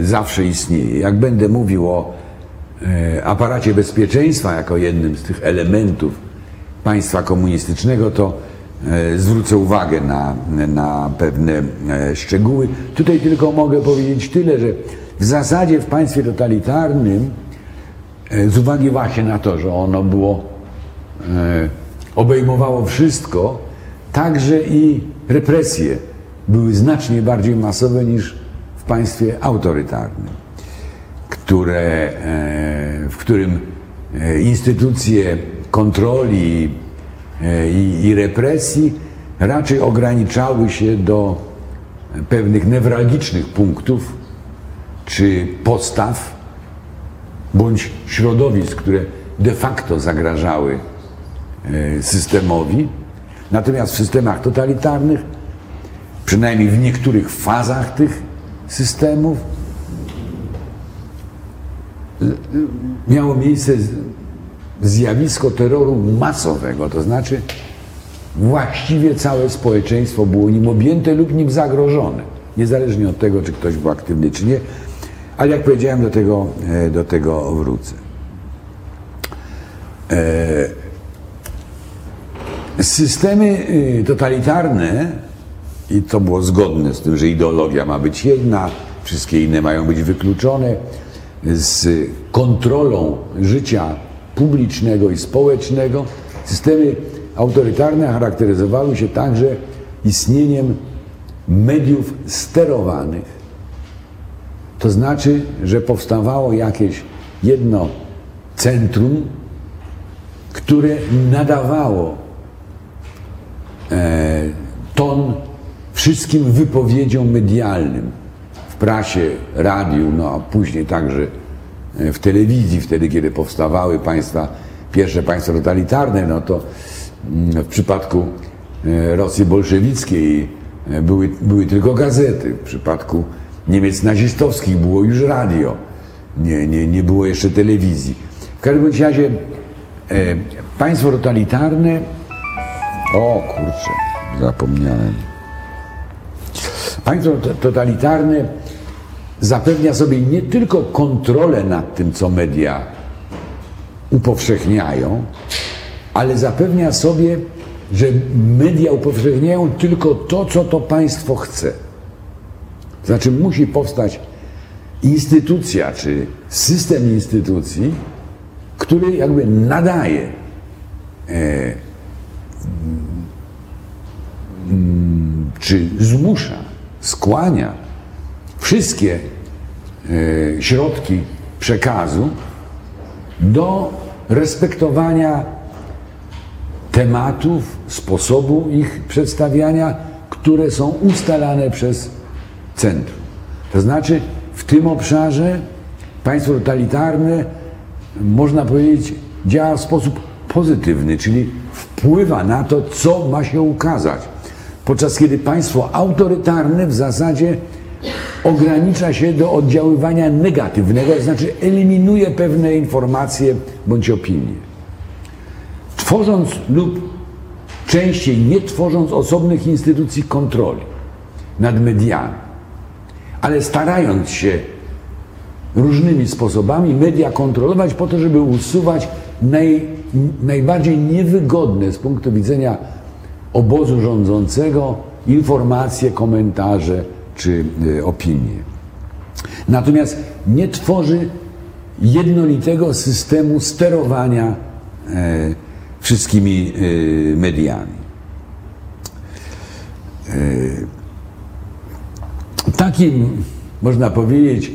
zawsze istnieje. Jak będę mówił o aparacie bezpieczeństwa jako jednym z tych elementów państwa komunistycznego, to zwrócę uwagę na, na pewne szczegóły. Tutaj tylko mogę powiedzieć tyle, że w zasadzie w państwie totalitarnym, z uwagi właśnie na to, że ono było, obejmowało wszystko, także i represje były znacznie bardziej masowe niż w państwie autorytarnym, które, e, w którym e, instytucje kontroli e, i, i represji raczej ograniczały się do pewnych newralgicznych punktów czy postaw bądź środowisk, które de facto zagrażały systemowi. Natomiast w systemach totalitarnych, przynajmniej w niektórych fazach tych systemów, miało miejsce zjawisko terroru masowego, to znaczy właściwie całe społeczeństwo było nim objęte lub nim zagrożone, niezależnie od tego, czy ktoś był aktywny, czy nie. Ale jak powiedziałem, do tego, e, do tego wrócę. E Systemy y, totalitarne, i to było zgodne z tym, że ideologia ma być jedna, wszystkie inne mają być wykluczone, z kontrolą życia publicznego i społecznego, systemy autorytarne charakteryzowały się także istnieniem mediów sterowanych. To znaczy, że powstawało jakieś jedno centrum, które nadawało E, ton wszystkim wypowiedziom medialnym w prasie, radiu, no a później także e, w telewizji, wtedy kiedy powstawały państwa, pierwsze państwa totalitarne, no to mm, w przypadku e, Rosji bolszewickiej były, były tylko gazety, w przypadku Niemiec nazistowskich było już radio, nie, nie, nie było jeszcze telewizji. W każdym razie państwo totalitarne o kurczę, zapomniałem. Państwo totalitarne zapewnia sobie nie tylko kontrolę nad tym, co media upowszechniają, ale zapewnia sobie, że media upowszechniają tylko to, co to państwo chce. Znaczy musi powstać instytucja, czy system instytucji, który jakby nadaje e, czy zmusza, skłania wszystkie e, środki przekazu do respektowania tematów, sposobu ich przedstawiania, które są ustalane przez centrum. To znaczy, w tym obszarze państwo totalitarne, można powiedzieć, działa w sposób pozytywny, czyli wpływa na to, co ma się ukazać. Podczas kiedy państwo autorytarne w zasadzie ogranicza się do oddziaływania negatywnego, to znaczy eliminuje pewne informacje bądź opinie. Tworząc lub częściej nie tworząc osobnych instytucji kontroli nad mediami, ale starając się różnymi sposobami media kontrolować po to, żeby usuwać naj, najbardziej niewygodne z punktu widzenia obozu rządzącego informacje, komentarze czy y, opinie. Natomiast nie tworzy jednolitego systemu sterowania e, wszystkimi y, mediami. Takim, można powiedzieć,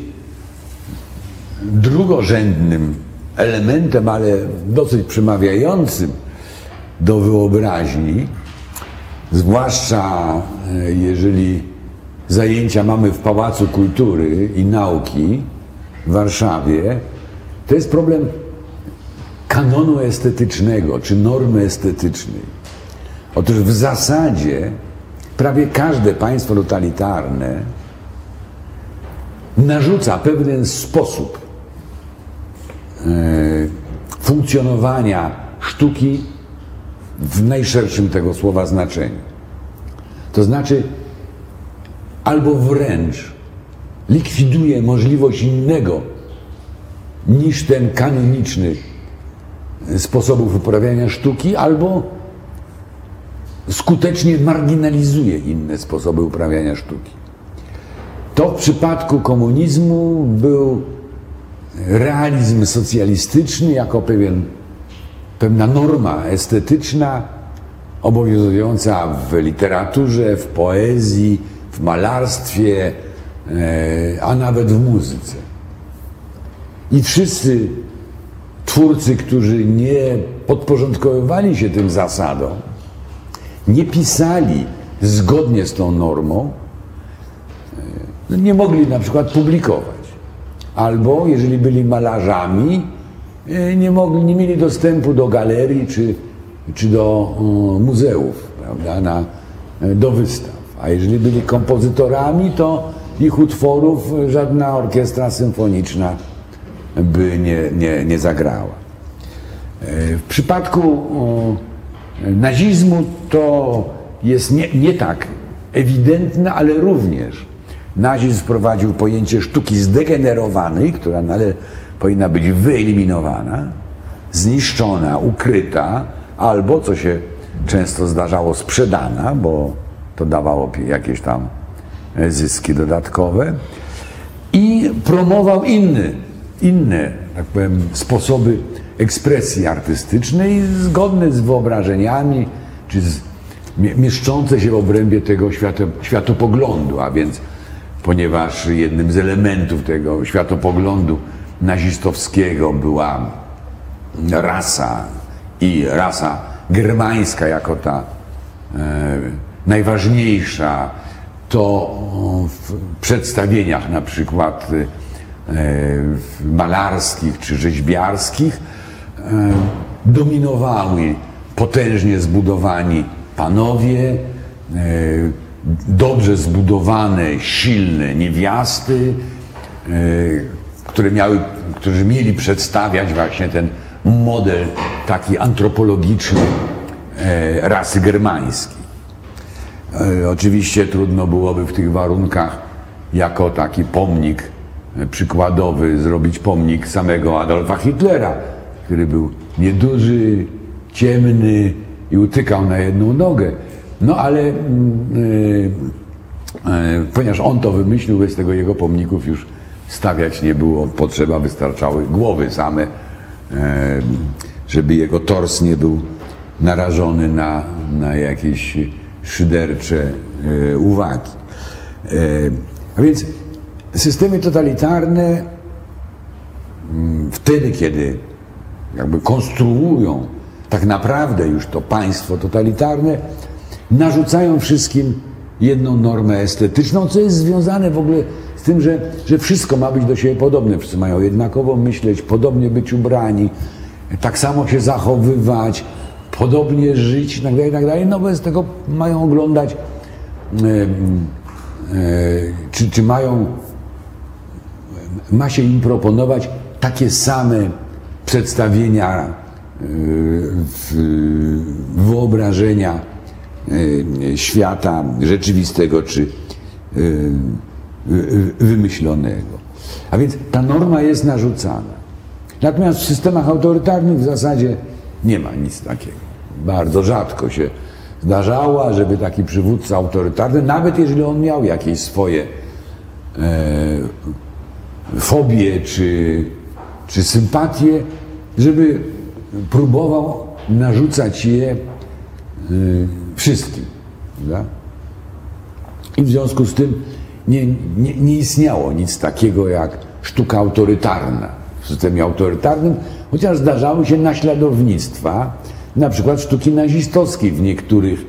drugorzędnym elementem, ale dosyć przemawiającym do wyobraźni, zwłaszcza e, jeżeli zajęcia mamy w Pałacu Kultury i Nauki w Warszawie, to jest problem kanonu estetycznego czy normy estetycznej. Otóż w zasadzie prawie każde państwo totalitarne narzuca pewien sposób e, funkcjonowania sztuki w najszerszym tego słowa znaczeniu. To znaczy, albo wręcz likwiduje możliwość innego niż ten kanoniczny sposobów uprawiania sztuki, albo skutecznie marginalizuje inne sposoby uprawiania sztuki. To w przypadku komunizmu był realizm socjalistyczny jako pewien, pewna norma estetyczna obowiązująca w literaturze, w poezji, w malarstwie, e, a nawet w muzyce. I wszyscy twórcy, którzy nie podporządkowywali się tym zasadom, nie pisali zgodnie z tą normą, e, nie mogli na przykład publikować. Albo jeżeli byli malarzami, e, nie, mogli, nie mieli dostępu do galerii czy, czy do muzeów, prawda, na, do wystaw. A jeżeli byli kompozytorami, to ich utworów żadna orkiestra symfoniczna by nie, nie, nie zagrała. E, w przypadku nazizmu to jest nie, nie tak ewidentne, ale również nazizm wprowadził pojęcie sztuki zdegenerowanej, która ale powinna być wyeliminowana, zniszczona, ukryta, albo, co się często zdarzało, sprzedana, bo to dawało jakieś tam e, zyski dodatkowe. I promował inny inne, tak powiem, sposoby ekspresji artystycznej zgodne z wyobrażeniami, czy z, mieszczące się w obrębie tego świato, światopoglądu, a więc ponieważ jednym z elementów tego światopoglądu nazistowskiego była rasa i rasa germańska jako ta e, najważniejsza, to w przedstawieniach na przykład E, malarskich czy rzeźbiarskich e, dominowały potężnie zbudowani panowie, e, dobrze zbudowane, silne niewiasty, które miały, którzy mieli przedstawiać właśnie ten model taki antropologiczny rasy germańskiej. Oczywiście trudno byłoby w tych warunkach jako taki pomnik przykładowy zrobić pomnik samego Adolfa Hitlera, który był nieduży, ciemny i utykał na jedną nogę. No ale yy, yy, ponieważ on to wymyślił, bez tego jego pomników już stawiać nie było potrzeba, wystarczały głowy same, yy, żeby jego tors nie był narażony na, na jakieś szydercze uwagi. A więc systemy totalitarne mm, wtedy, kiedy jakby konstruują tak naprawdę już to państwo totalitarne, narzucają wszystkim jedną normę estetyczną, co jest związane w ogóle z tym, że, że wszystko ma być do siebie podobne. Wszyscy mają jednakowo myśleć, podobnie być ubrani, tak samo się zachowywać, podobnie żyć itd., tak itd. Tak no bez tego mają oglądać, e, e, czy, czy mają, ma się im proponować takie same przedstawienia e, wyobrażenia świata rzeczywistego czy wymyślonego. A więc ta norma jest narzucana. Natomiast w systemach autorytarnych w zasadzie nie ma nic takiego. Bardzo rzadko się zdarzało, żeby taki przywódca autorytarny, nawet jeżeli on miał jakieś swoje e, fobie czy, czy sympatie, żeby próbował narzucać je e, wszystkim. Prawda? I w związku z tym nie, nie, nie istniało nic takiego jak sztuka autorytarna w systemie autorytarnym, chociaż zdarzały się naśladownictwa, na przykład sztuki nazistowskiej w niektórych,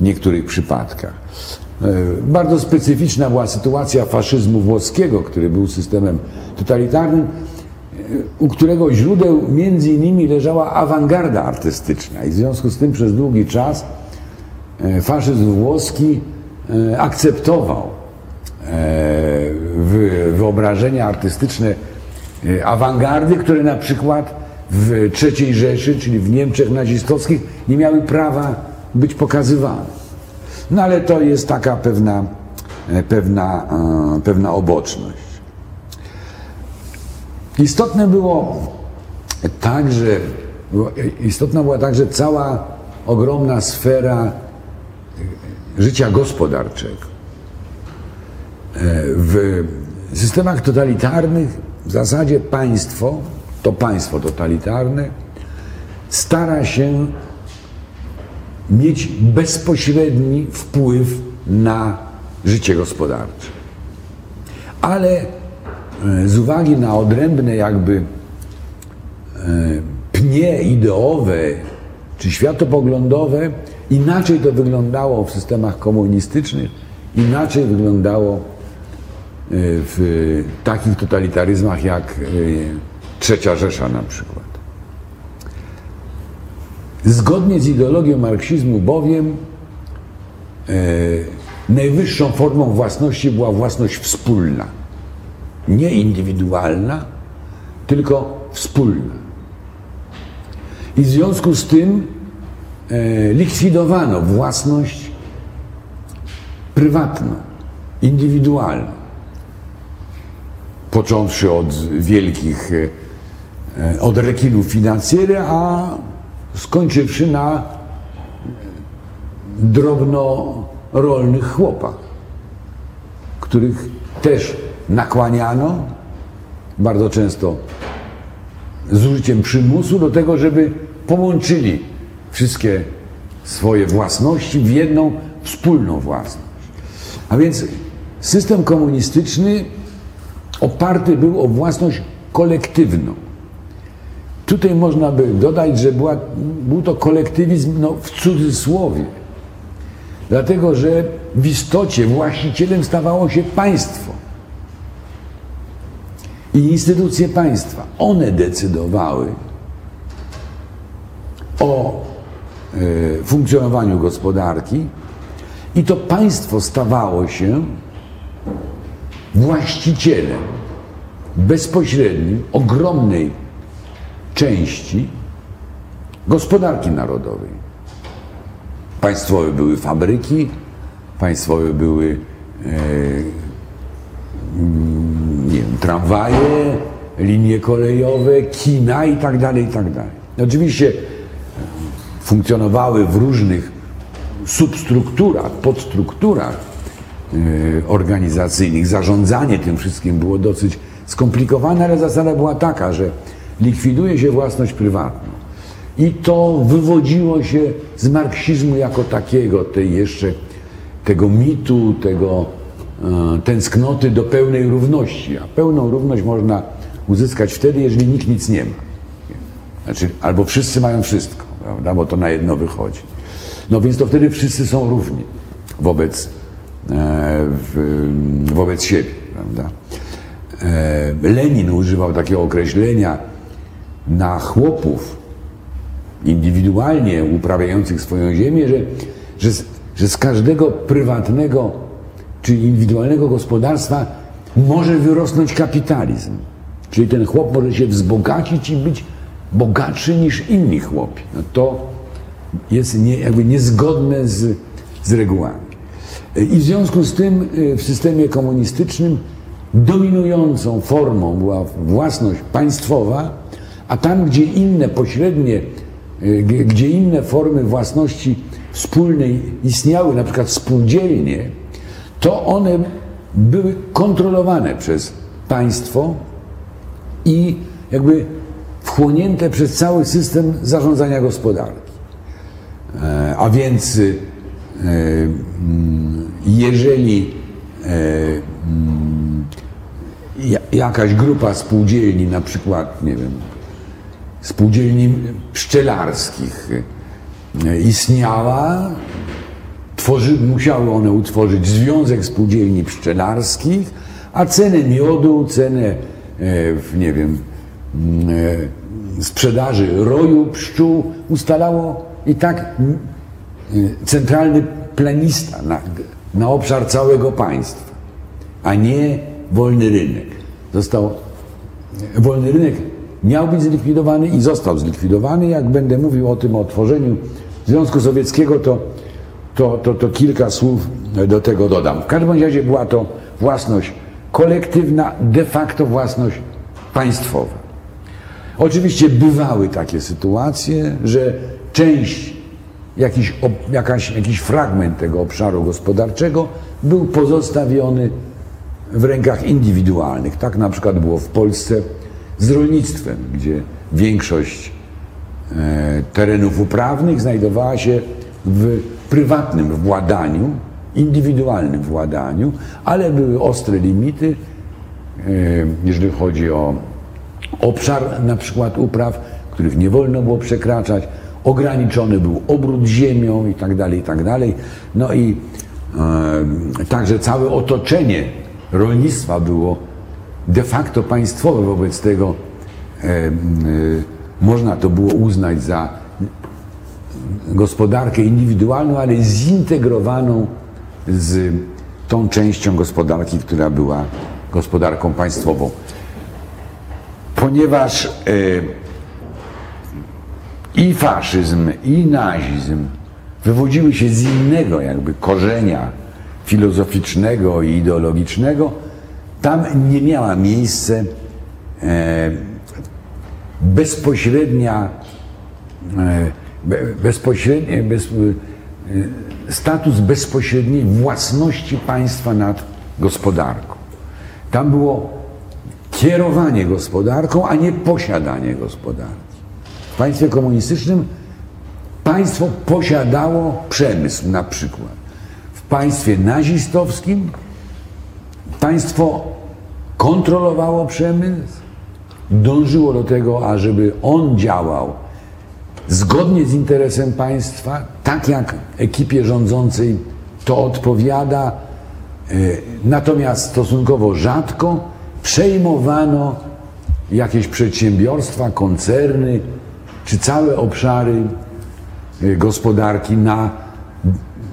niektórych przypadkach. E, bardzo specyficzna była sytuacja faszyzmu włoskiego, który był systemem totalitarnym, e, u którego źródeł między innymi leżała awangarda artystyczna i w związku z tym przez długi czas e, faszyzm włoski akceptował wyobrażenia artystyczne awangardy, które na przykład w III Rzeszy, czyli w Niemczech nazistowskich, nie miały prawa być pokazywane. No ale to jest taka pewna, e, pewna, e, pewna oboczność. Istotne było także, istotna była także cała ogromna sfera życia gospodarczego. E, w systemach totalitarnych w zasadzie państwo to państwo totalitarne stara się mieć bezpośredni wpływ na życie gospodarcze. Ale e, z uwagi na odrębne jakby e, pnie ideowe czy światopoglądowe, inaczej to wyglądało w systemach komunistycznych, inaczej wyglądało e, w takich totalitaryzmach jak Trzecia Rzesza na przykład. Zgodnie z ideologią marksizmu bowiem e, najwyższą formą własności była własność wspólna. Nie indywidualna, tylko wspólna. I w związku z tym e, likwidowano własność prywatną, indywidualną. Począwszy od wielkich e, od rekinów finansjery, a skończywszy na drobnorolnych chłopach, których też nakłaniano, bardzo często z użyciem przymusu, do tego, żeby połączyli wszystkie swoje własności w jedną wspólną własność. A więc system komunistyczny oparty był o własność kolektywną. Tutaj można by dodać, że była, był to kolektywizm no, w cudzysłowie. Dlatego, że w istocie właścicielem stawało się państwo i instytucje państwa. One decydowały o e, funkcjonowaniu gospodarki i to państwo stawało się właścicielem bezpośrednim ogromnej części gospodarki narodowej. Państwowe były fabryki, państwowe były e, mm, nie wiem, tramwaje, linie kolejowe, kina i tak dalej, i tak dalej. Oczywiście funkcjonowały w różnych substrukturach, podstrukturach e, organizacyjnych. Zarządzanie tym wszystkim było dosyć skomplikowane, ale zasada była taka, że likwiduje się własność prywatną. I to wywodziło się z marksizmu jako takiego, tej jeszcze tego mitu, tego e, tęsknoty do pełnej równości. A pełną równość można uzyskać wtedy, jeżeli nikt nic nie ma. Znaczy, albo wszyscy mają wszystko, prawda? bo to na jedno wychodzi. No więc to wtedy wszyscy są równi wobec, e, w, wobec siebie. Prawda? E, Lenin używał takiego określenia na chłopów indywidualnie uprawiających swoją ziemię, że, że, z, że z każdego prywatnego czy indywidualnego gospodarstwa może wyrosnąć kapitalizm. Czyli ten chłop może się wzbogacić i być bogatszy niż inni chłopi. No to jest nie, jakby niezgodne z, z regułami. I w związku z tym y, w systemie komunistycznym dominującą formą była własność państwowa, a tam, gdzie inne pośrednie, y, gdzie inne formy własności wspólnej istniały, na przykład spółdzielnie, to one były kontrolowane przez państwo i jakby wchłonięte przez cały system zarządzania gospodarki. E, a więc y, mm, jeżeli e, mm, jakaś grupa spółdzielni, na przykład, nie wiem, spółdzielni pszczelarskich e, istniała, tworzy, musiały one utworzyć Związek Spółdzielni Pszczelarskich, a cenę miodu, cenę, nie wiem, mm, sprzedaży roju pszczół ustalało i tak centralny planista na, na obszar całego państwa, a nie wolny rynek. Został, wolny rynek miał być zlikwidowany i został zlikwidowany. Jak będę mówił o tym, o tworzeniu Związku Sowieckiego, to, to, to, to kilka słów do tego dodam. W każdym razie była to własność kolektywna, de facto własność państwowa. Oczywiście bywały takie sytuacje, że część, jakiś, jakaś, jakiś fragment tego obszaru gospodarczego był pozostawiony w rękach indywidualnych. Tak na przykład było w Polsce z rolnictwem, gdzie większość e, terenów uprawnych znajdowała się w prywatnym władaniu, indywidualnym władaniu, ale były ostre limity, e, jeżeli chodzi o obszar na przykład upraw, których nie wolno było przekraczać, ograniczony był obrót ziemią i tak dalej, i tak dalej. No i e, także całe otoczenie rolnictwa było de facto państwowe, wobec tego e, e, można to było uznać za gospodarkę indywidualną, ale zintegrowaną z tą częścią gospodarki, która była gospodarką państwową. Ponieważ e, i faszyzm, i nazizm wywodziły się z innego jakby korzenia filozoficznego i ideologicznego, tam nie miała miejsca e, bezpośrednia, e, bezpośrednie, bez, status bezpośredniej własności państwa nad gospodarką. Tam było kierowanie gospodarką, a nie posiadanie gospodarki. W państwie komunistycznym państwo posiadało przemysł na przykład. W państwie nazistowskim państwo kontrolowało przemysł, dążyło do tego, ażeby on działał zgodnie z interesem państwa, tak jak ekipie rządzącej to odpowiada, e, natomiast stosunkowo rzadko przejmowano jakieś przedsiębiorstwa, koncerny czy całe obszary y, gospodarki na,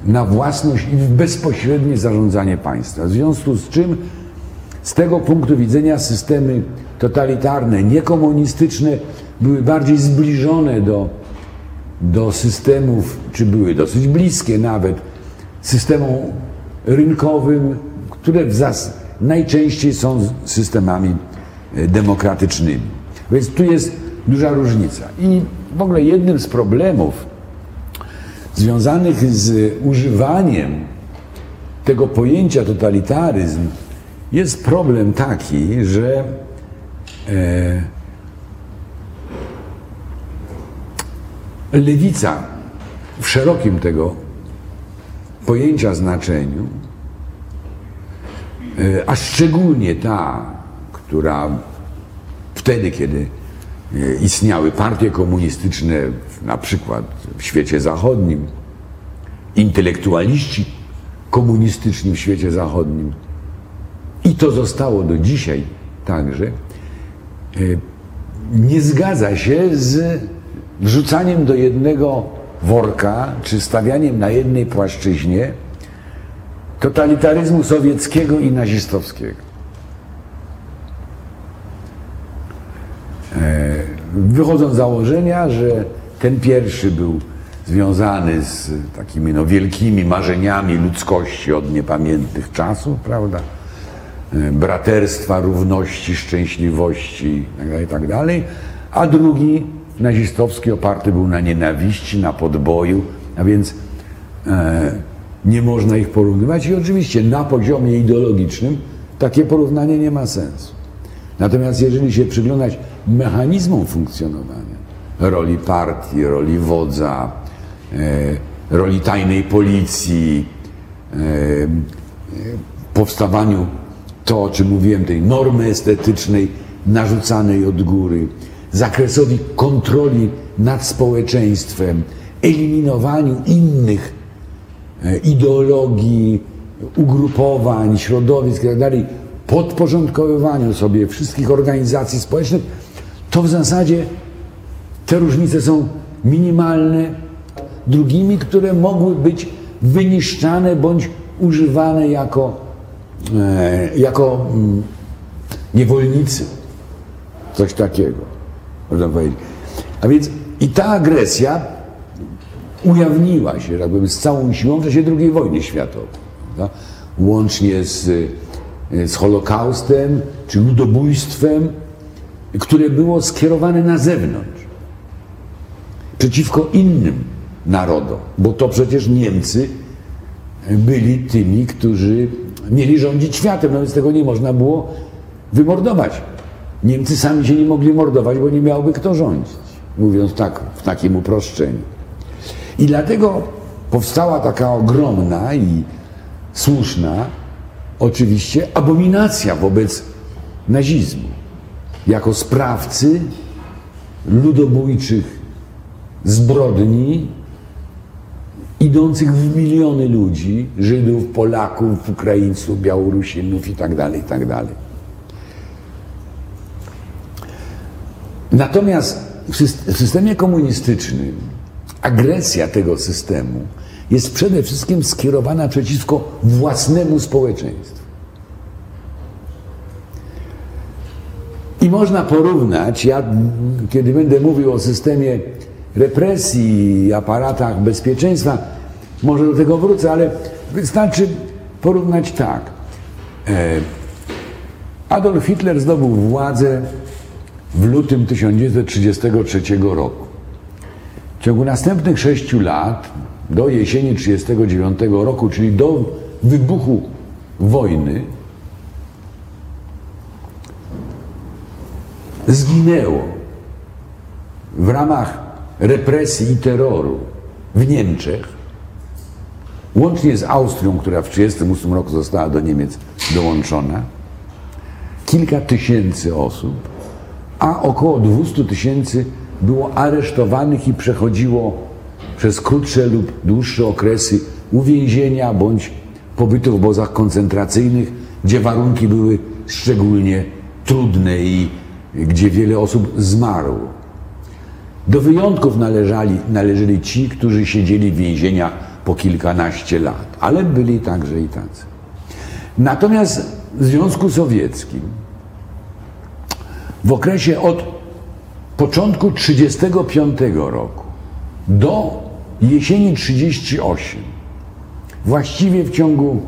na własność i bezpośrednie zarządzanie państwa. W związku z czym z tego punktu widzenia systemy totalitarne, niekomunistyczne były bardziej zbliżone do, do systemów, czy były dosyć bliskie nawet systemom rynkowym, które w zasadzie najczęściej są systemami e, demokratycznymi. Więc tu jest duża różnica. I w ogóle jednym z problemów związanych z używaniem tego pojęcia totalitaryzm jest problem taki, że e, lewica w szerokim tego pojęcia znaczeniu e, a szczególnie ta, która wtedy, kiedy e, istniały partie komunistyczne, na przykład w świecie zachodnim, intelektualiści komunistyczni w świecie zachodnim, i to zostało do dzisiaj także, e, nie zgadza się z wrzucaniem do jednego worka, czy stawianiem na jednej płaszczyźnie totalitaryzmu sowieckiego i nazistowskiego. E, wychodzą z założenia, że ten pierwszy był związany z takimi no, wielkimi marzeniami ludzkości od niepamiętnych czasów, prawda? E, braterstwa, równości, szczęśliwości itd., itd., a drugi nazistowski oparty był na nienawiści, na podboju, a więc e, nie można ich porównywać i oczywiście na poziomie ideologicznym takie porównanie nie ma sensu. Natomiast jeżeli się przyglądać mechanizmom funkcjonowania roli partii, roli wodza, e, roli tajnej policji, e, e, powstawaniu to, o czym mówiłem, tej normy estetycznej narzucanej od góry, zakresowi kontroli nad społeczeństwem, eliminowaniu innych e, ideologii, ugrupowań, środowisk itd., podporządkowywaniu sobie wszystkich organizacji społecznych, to w zasadzie te różnice są minimalne. Drugimi, które mogły być wyniszczane bądź używane jako, jako mm, niewolnicy. Coś takiego można powiedzieć. A więc i ta agresja ujawniła się, jakby z całą siłą w czasie II wojny światowej. Prawda? Łącznie z, z Holokaustem czy ludobójstwem, które było skierowane na zewnątrz, przeciwko innym narodom, bo to przecież Niemcy byli tymi, którzy mieli rządzić światem, no więc tego nie można było wymordować. Niemcy sami się nie mogli mordować, bo nie miałby kto rządzić, mówiąc tak, w takim uproszczeniu. I dlatego powstała taka ogromna i słuszna, oczywiście, abominacja wobec nazizmu. Jako sprawcy ludobójczych zbrodni idących w miliony ludzi, Żydów, Polaków, Ukraińców, Białorusinów itd., tak itd. Tak Natomiast w systemie komunistycznym agresja tego systemu jest przede wszystkim skierowana przeciwko własnemu społeczeństwu. I można porównać, ja kiedy będę mówił o systemie represji aparatach bezpieczeństwa, może do tego wrócę, ale wystarczy porównać tak. E, Adolf Hitler zdobył władzę w lutym 1933 roku. W ciągu następnych sześciu lat, do jesieni 1939 roku, czyli do wybuchu wojny, zginęło w ramach represji i terroru w Niemczech, łącznie z Austrią, która w 1938 roku została do Niemiec dołączona, kilka tysięcy osób, a około 200 tysięcy było aresztowanych i przechodziło przez krótsze lub dłuższe okresy uwięzienia bądź pobytu w obozach koncentracyjnych, gdzie warunki były szczególnie trudne i gdzie wiele osób zmarło. Do wyjątków należeli, należeli ci, którzy siedzieli w więzieniach po kilkanaście lat, ale byli także i tacy. Natomiast w Związku Sowieckim w okresie od początku 1935 roku do jesieni 1938, właściwie w ciągu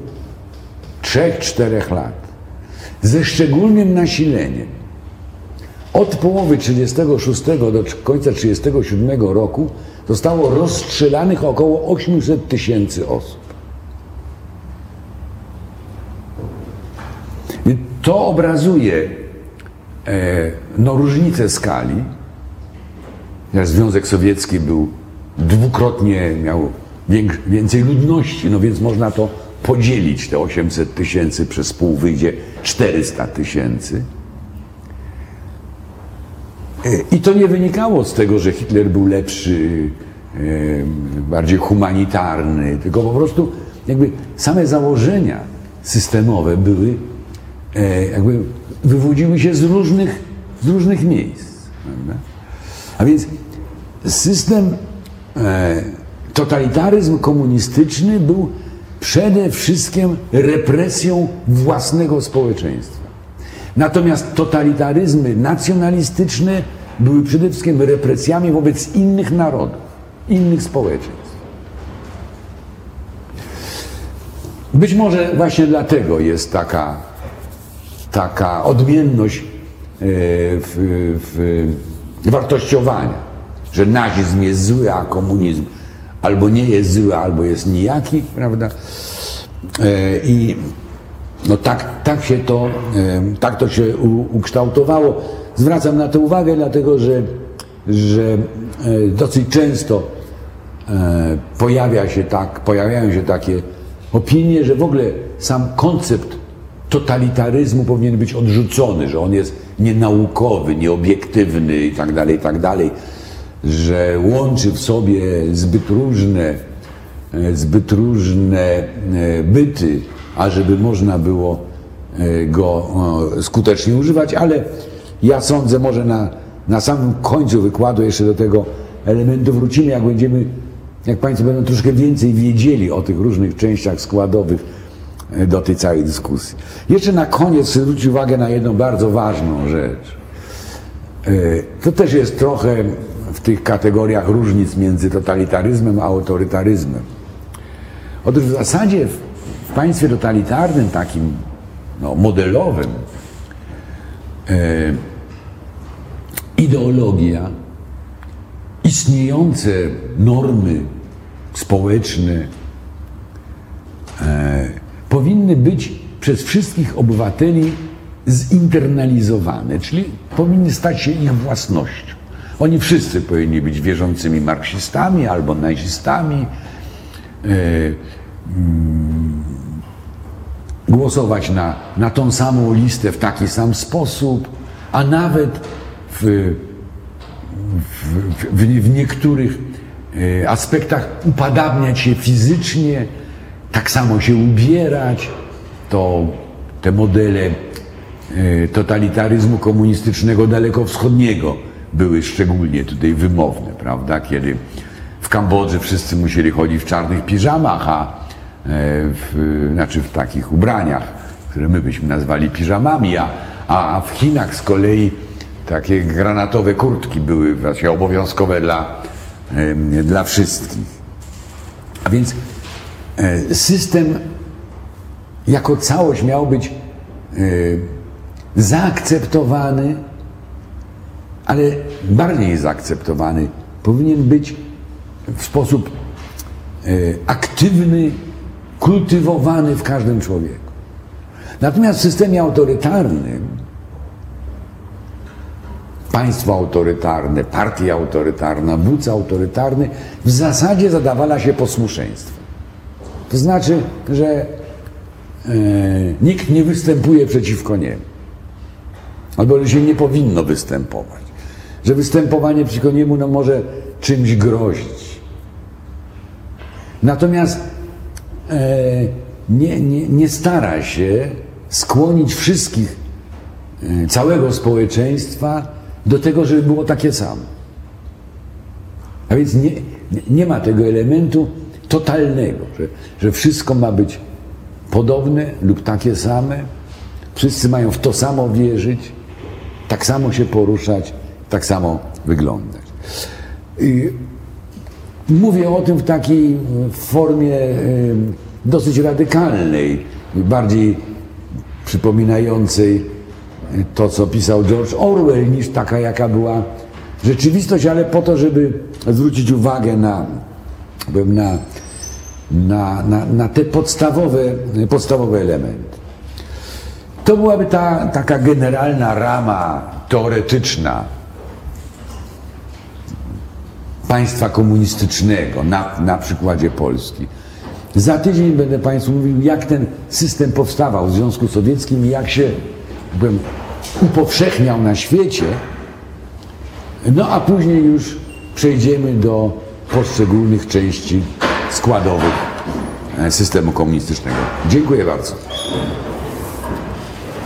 3-4 lat, ze szczególnym nasileniem, od połowy 1936 do końca 1937 roku zostało rozstrzelanych około 800 tysięcy osób. I to obrazuje E, no, różnice skali. Związek Sowiecki był dwukrotnie, miał więcej ludności, no więc można to podzielić te 800 tysięcy przez pół, wyjdzie 400 tysięcy. I to nie wynikało z tego, że Hitler był lepszy, e, bardziej humanitarny, tylko po prostu jakby same założenia systemowe były, e, jakby wywodziły się z różnych, z różnych miejsc. Prawda? A więc system, e, totalitaryzm komunistyczny był przede wszystkim represją własnego społeczeństwa. Natomiast totalitaryzmy nacjonalistyczne były przede wszystkim represjami wobec innych narodów, innych społeczeństw. Być może właśnie dlatego jest taka, taka odmienność e, w, w wartościowania, że nazizm jest zły, a komunizm albo nie jest zły, albo jest nijaki, prawda? E, I no tak, tak się to, tak to się ukształtowało. Zwracam na to uwagę, dlatego że, że e, dosyć często e, pojawia się tak, pojawiają się takie opinie, że w ogóle sam koncept totalitaryzmu powinien być odrzucony, że on jest nienaukowy, nieobiektywny i tak dalej, i tak że łączy w sobie zbyt różne, e, zbyt różne byty, ażeby można było go skutecznie używać, ale ja sądzę, może na, na samym końcu wykładu jeszcze do tego elementu wrócimy, jak będziemy, jak Państwo będą troszkę więcej wiedzieli o tych różnych częściach składowych e, do tej całej dyskusji. Jeszcze na koniec zwrócić uwagę na jedną bardzo ważną rzecz. E, to też jest trochę w tych kategoriach różnic między totalitaryzmem a autorytaryzmem. Otóż w zasadzie w państwie totalitarnym, takim no, modelowym, e, ideologia, istniejące normy społeczne e, powinny być przez wszystkich obywateli zinternalizowane, czyli powinny stać się ich własnością. Oni wszyscy powinni być wierzącymi marksistami albo nazistami, mm, głosować na, na tą samą listę w taki sam sposób, a nawet w, w, w, w niektórych e, aspektach upadabniać się fizycznie, tak samo się ubierać. To te modele e, totalitaryzmu komunistycznego dalekowschodniego były szczególnie tutaj wymowne, prawda? Kiedy w Kambodży wszyscy musieli chodzić w czarnych piżamach, a w, znaczy w takich ubraniach, które my byśmy nazwali piżamami, a, a w Chinach z kolei takie granatowe kurtki były właśnie obowiązkowe dla, dla wszystkich. A więc e, system jako całość miał być e, zaakceptowany, ale bardziej zaakceptowany powinien być w sposób e, aktywny, kultywowany w każdym człowieku. Natomiast w systemie autorytarnym państwo autorytarne, partia autorytarna, wódz autorytarny w zasadzie zadawala się posłuszeństwem. To znaczy, że e, nikt nie występuje przeciwko niemu. Albo się nie powinno występować. Że występowanie przeciwko niemu no, może czymś grozić. Natomiast nie, nie, nie stara się skłonić wszystkich, e, całego społeczeństwa do tego, żeby było takie samo. A więc nie, nie ma tego elementu totalnego, że, że wszystko ma być podobne lub takie same, wszyscy mają w to samo wierzyć, tak samo się poruszać, tak samo wyglądać. I mówię o tym w takiej formie dosyć radykalnej, bardziej przypominającej to, co pisał George Orwell, niż taka, jaka była rzeczywistość, ale po to, żeby zwrócić uwagę na, na, na, na, na te podstawowe, podstawowe elementy. To byłaby ta taka generalna rama teoretyczna państwa komunistycznego na, na przykładzie Polski. Za tydzień będę Państwu mówił, jak ten system powstawał w Związku Sowieckim i jak się powiem, upowszechniał na świecie. No a później już przejdziemy do poszczególnych części składowych e, systemu komunistycznego. Dziękuję bardzo.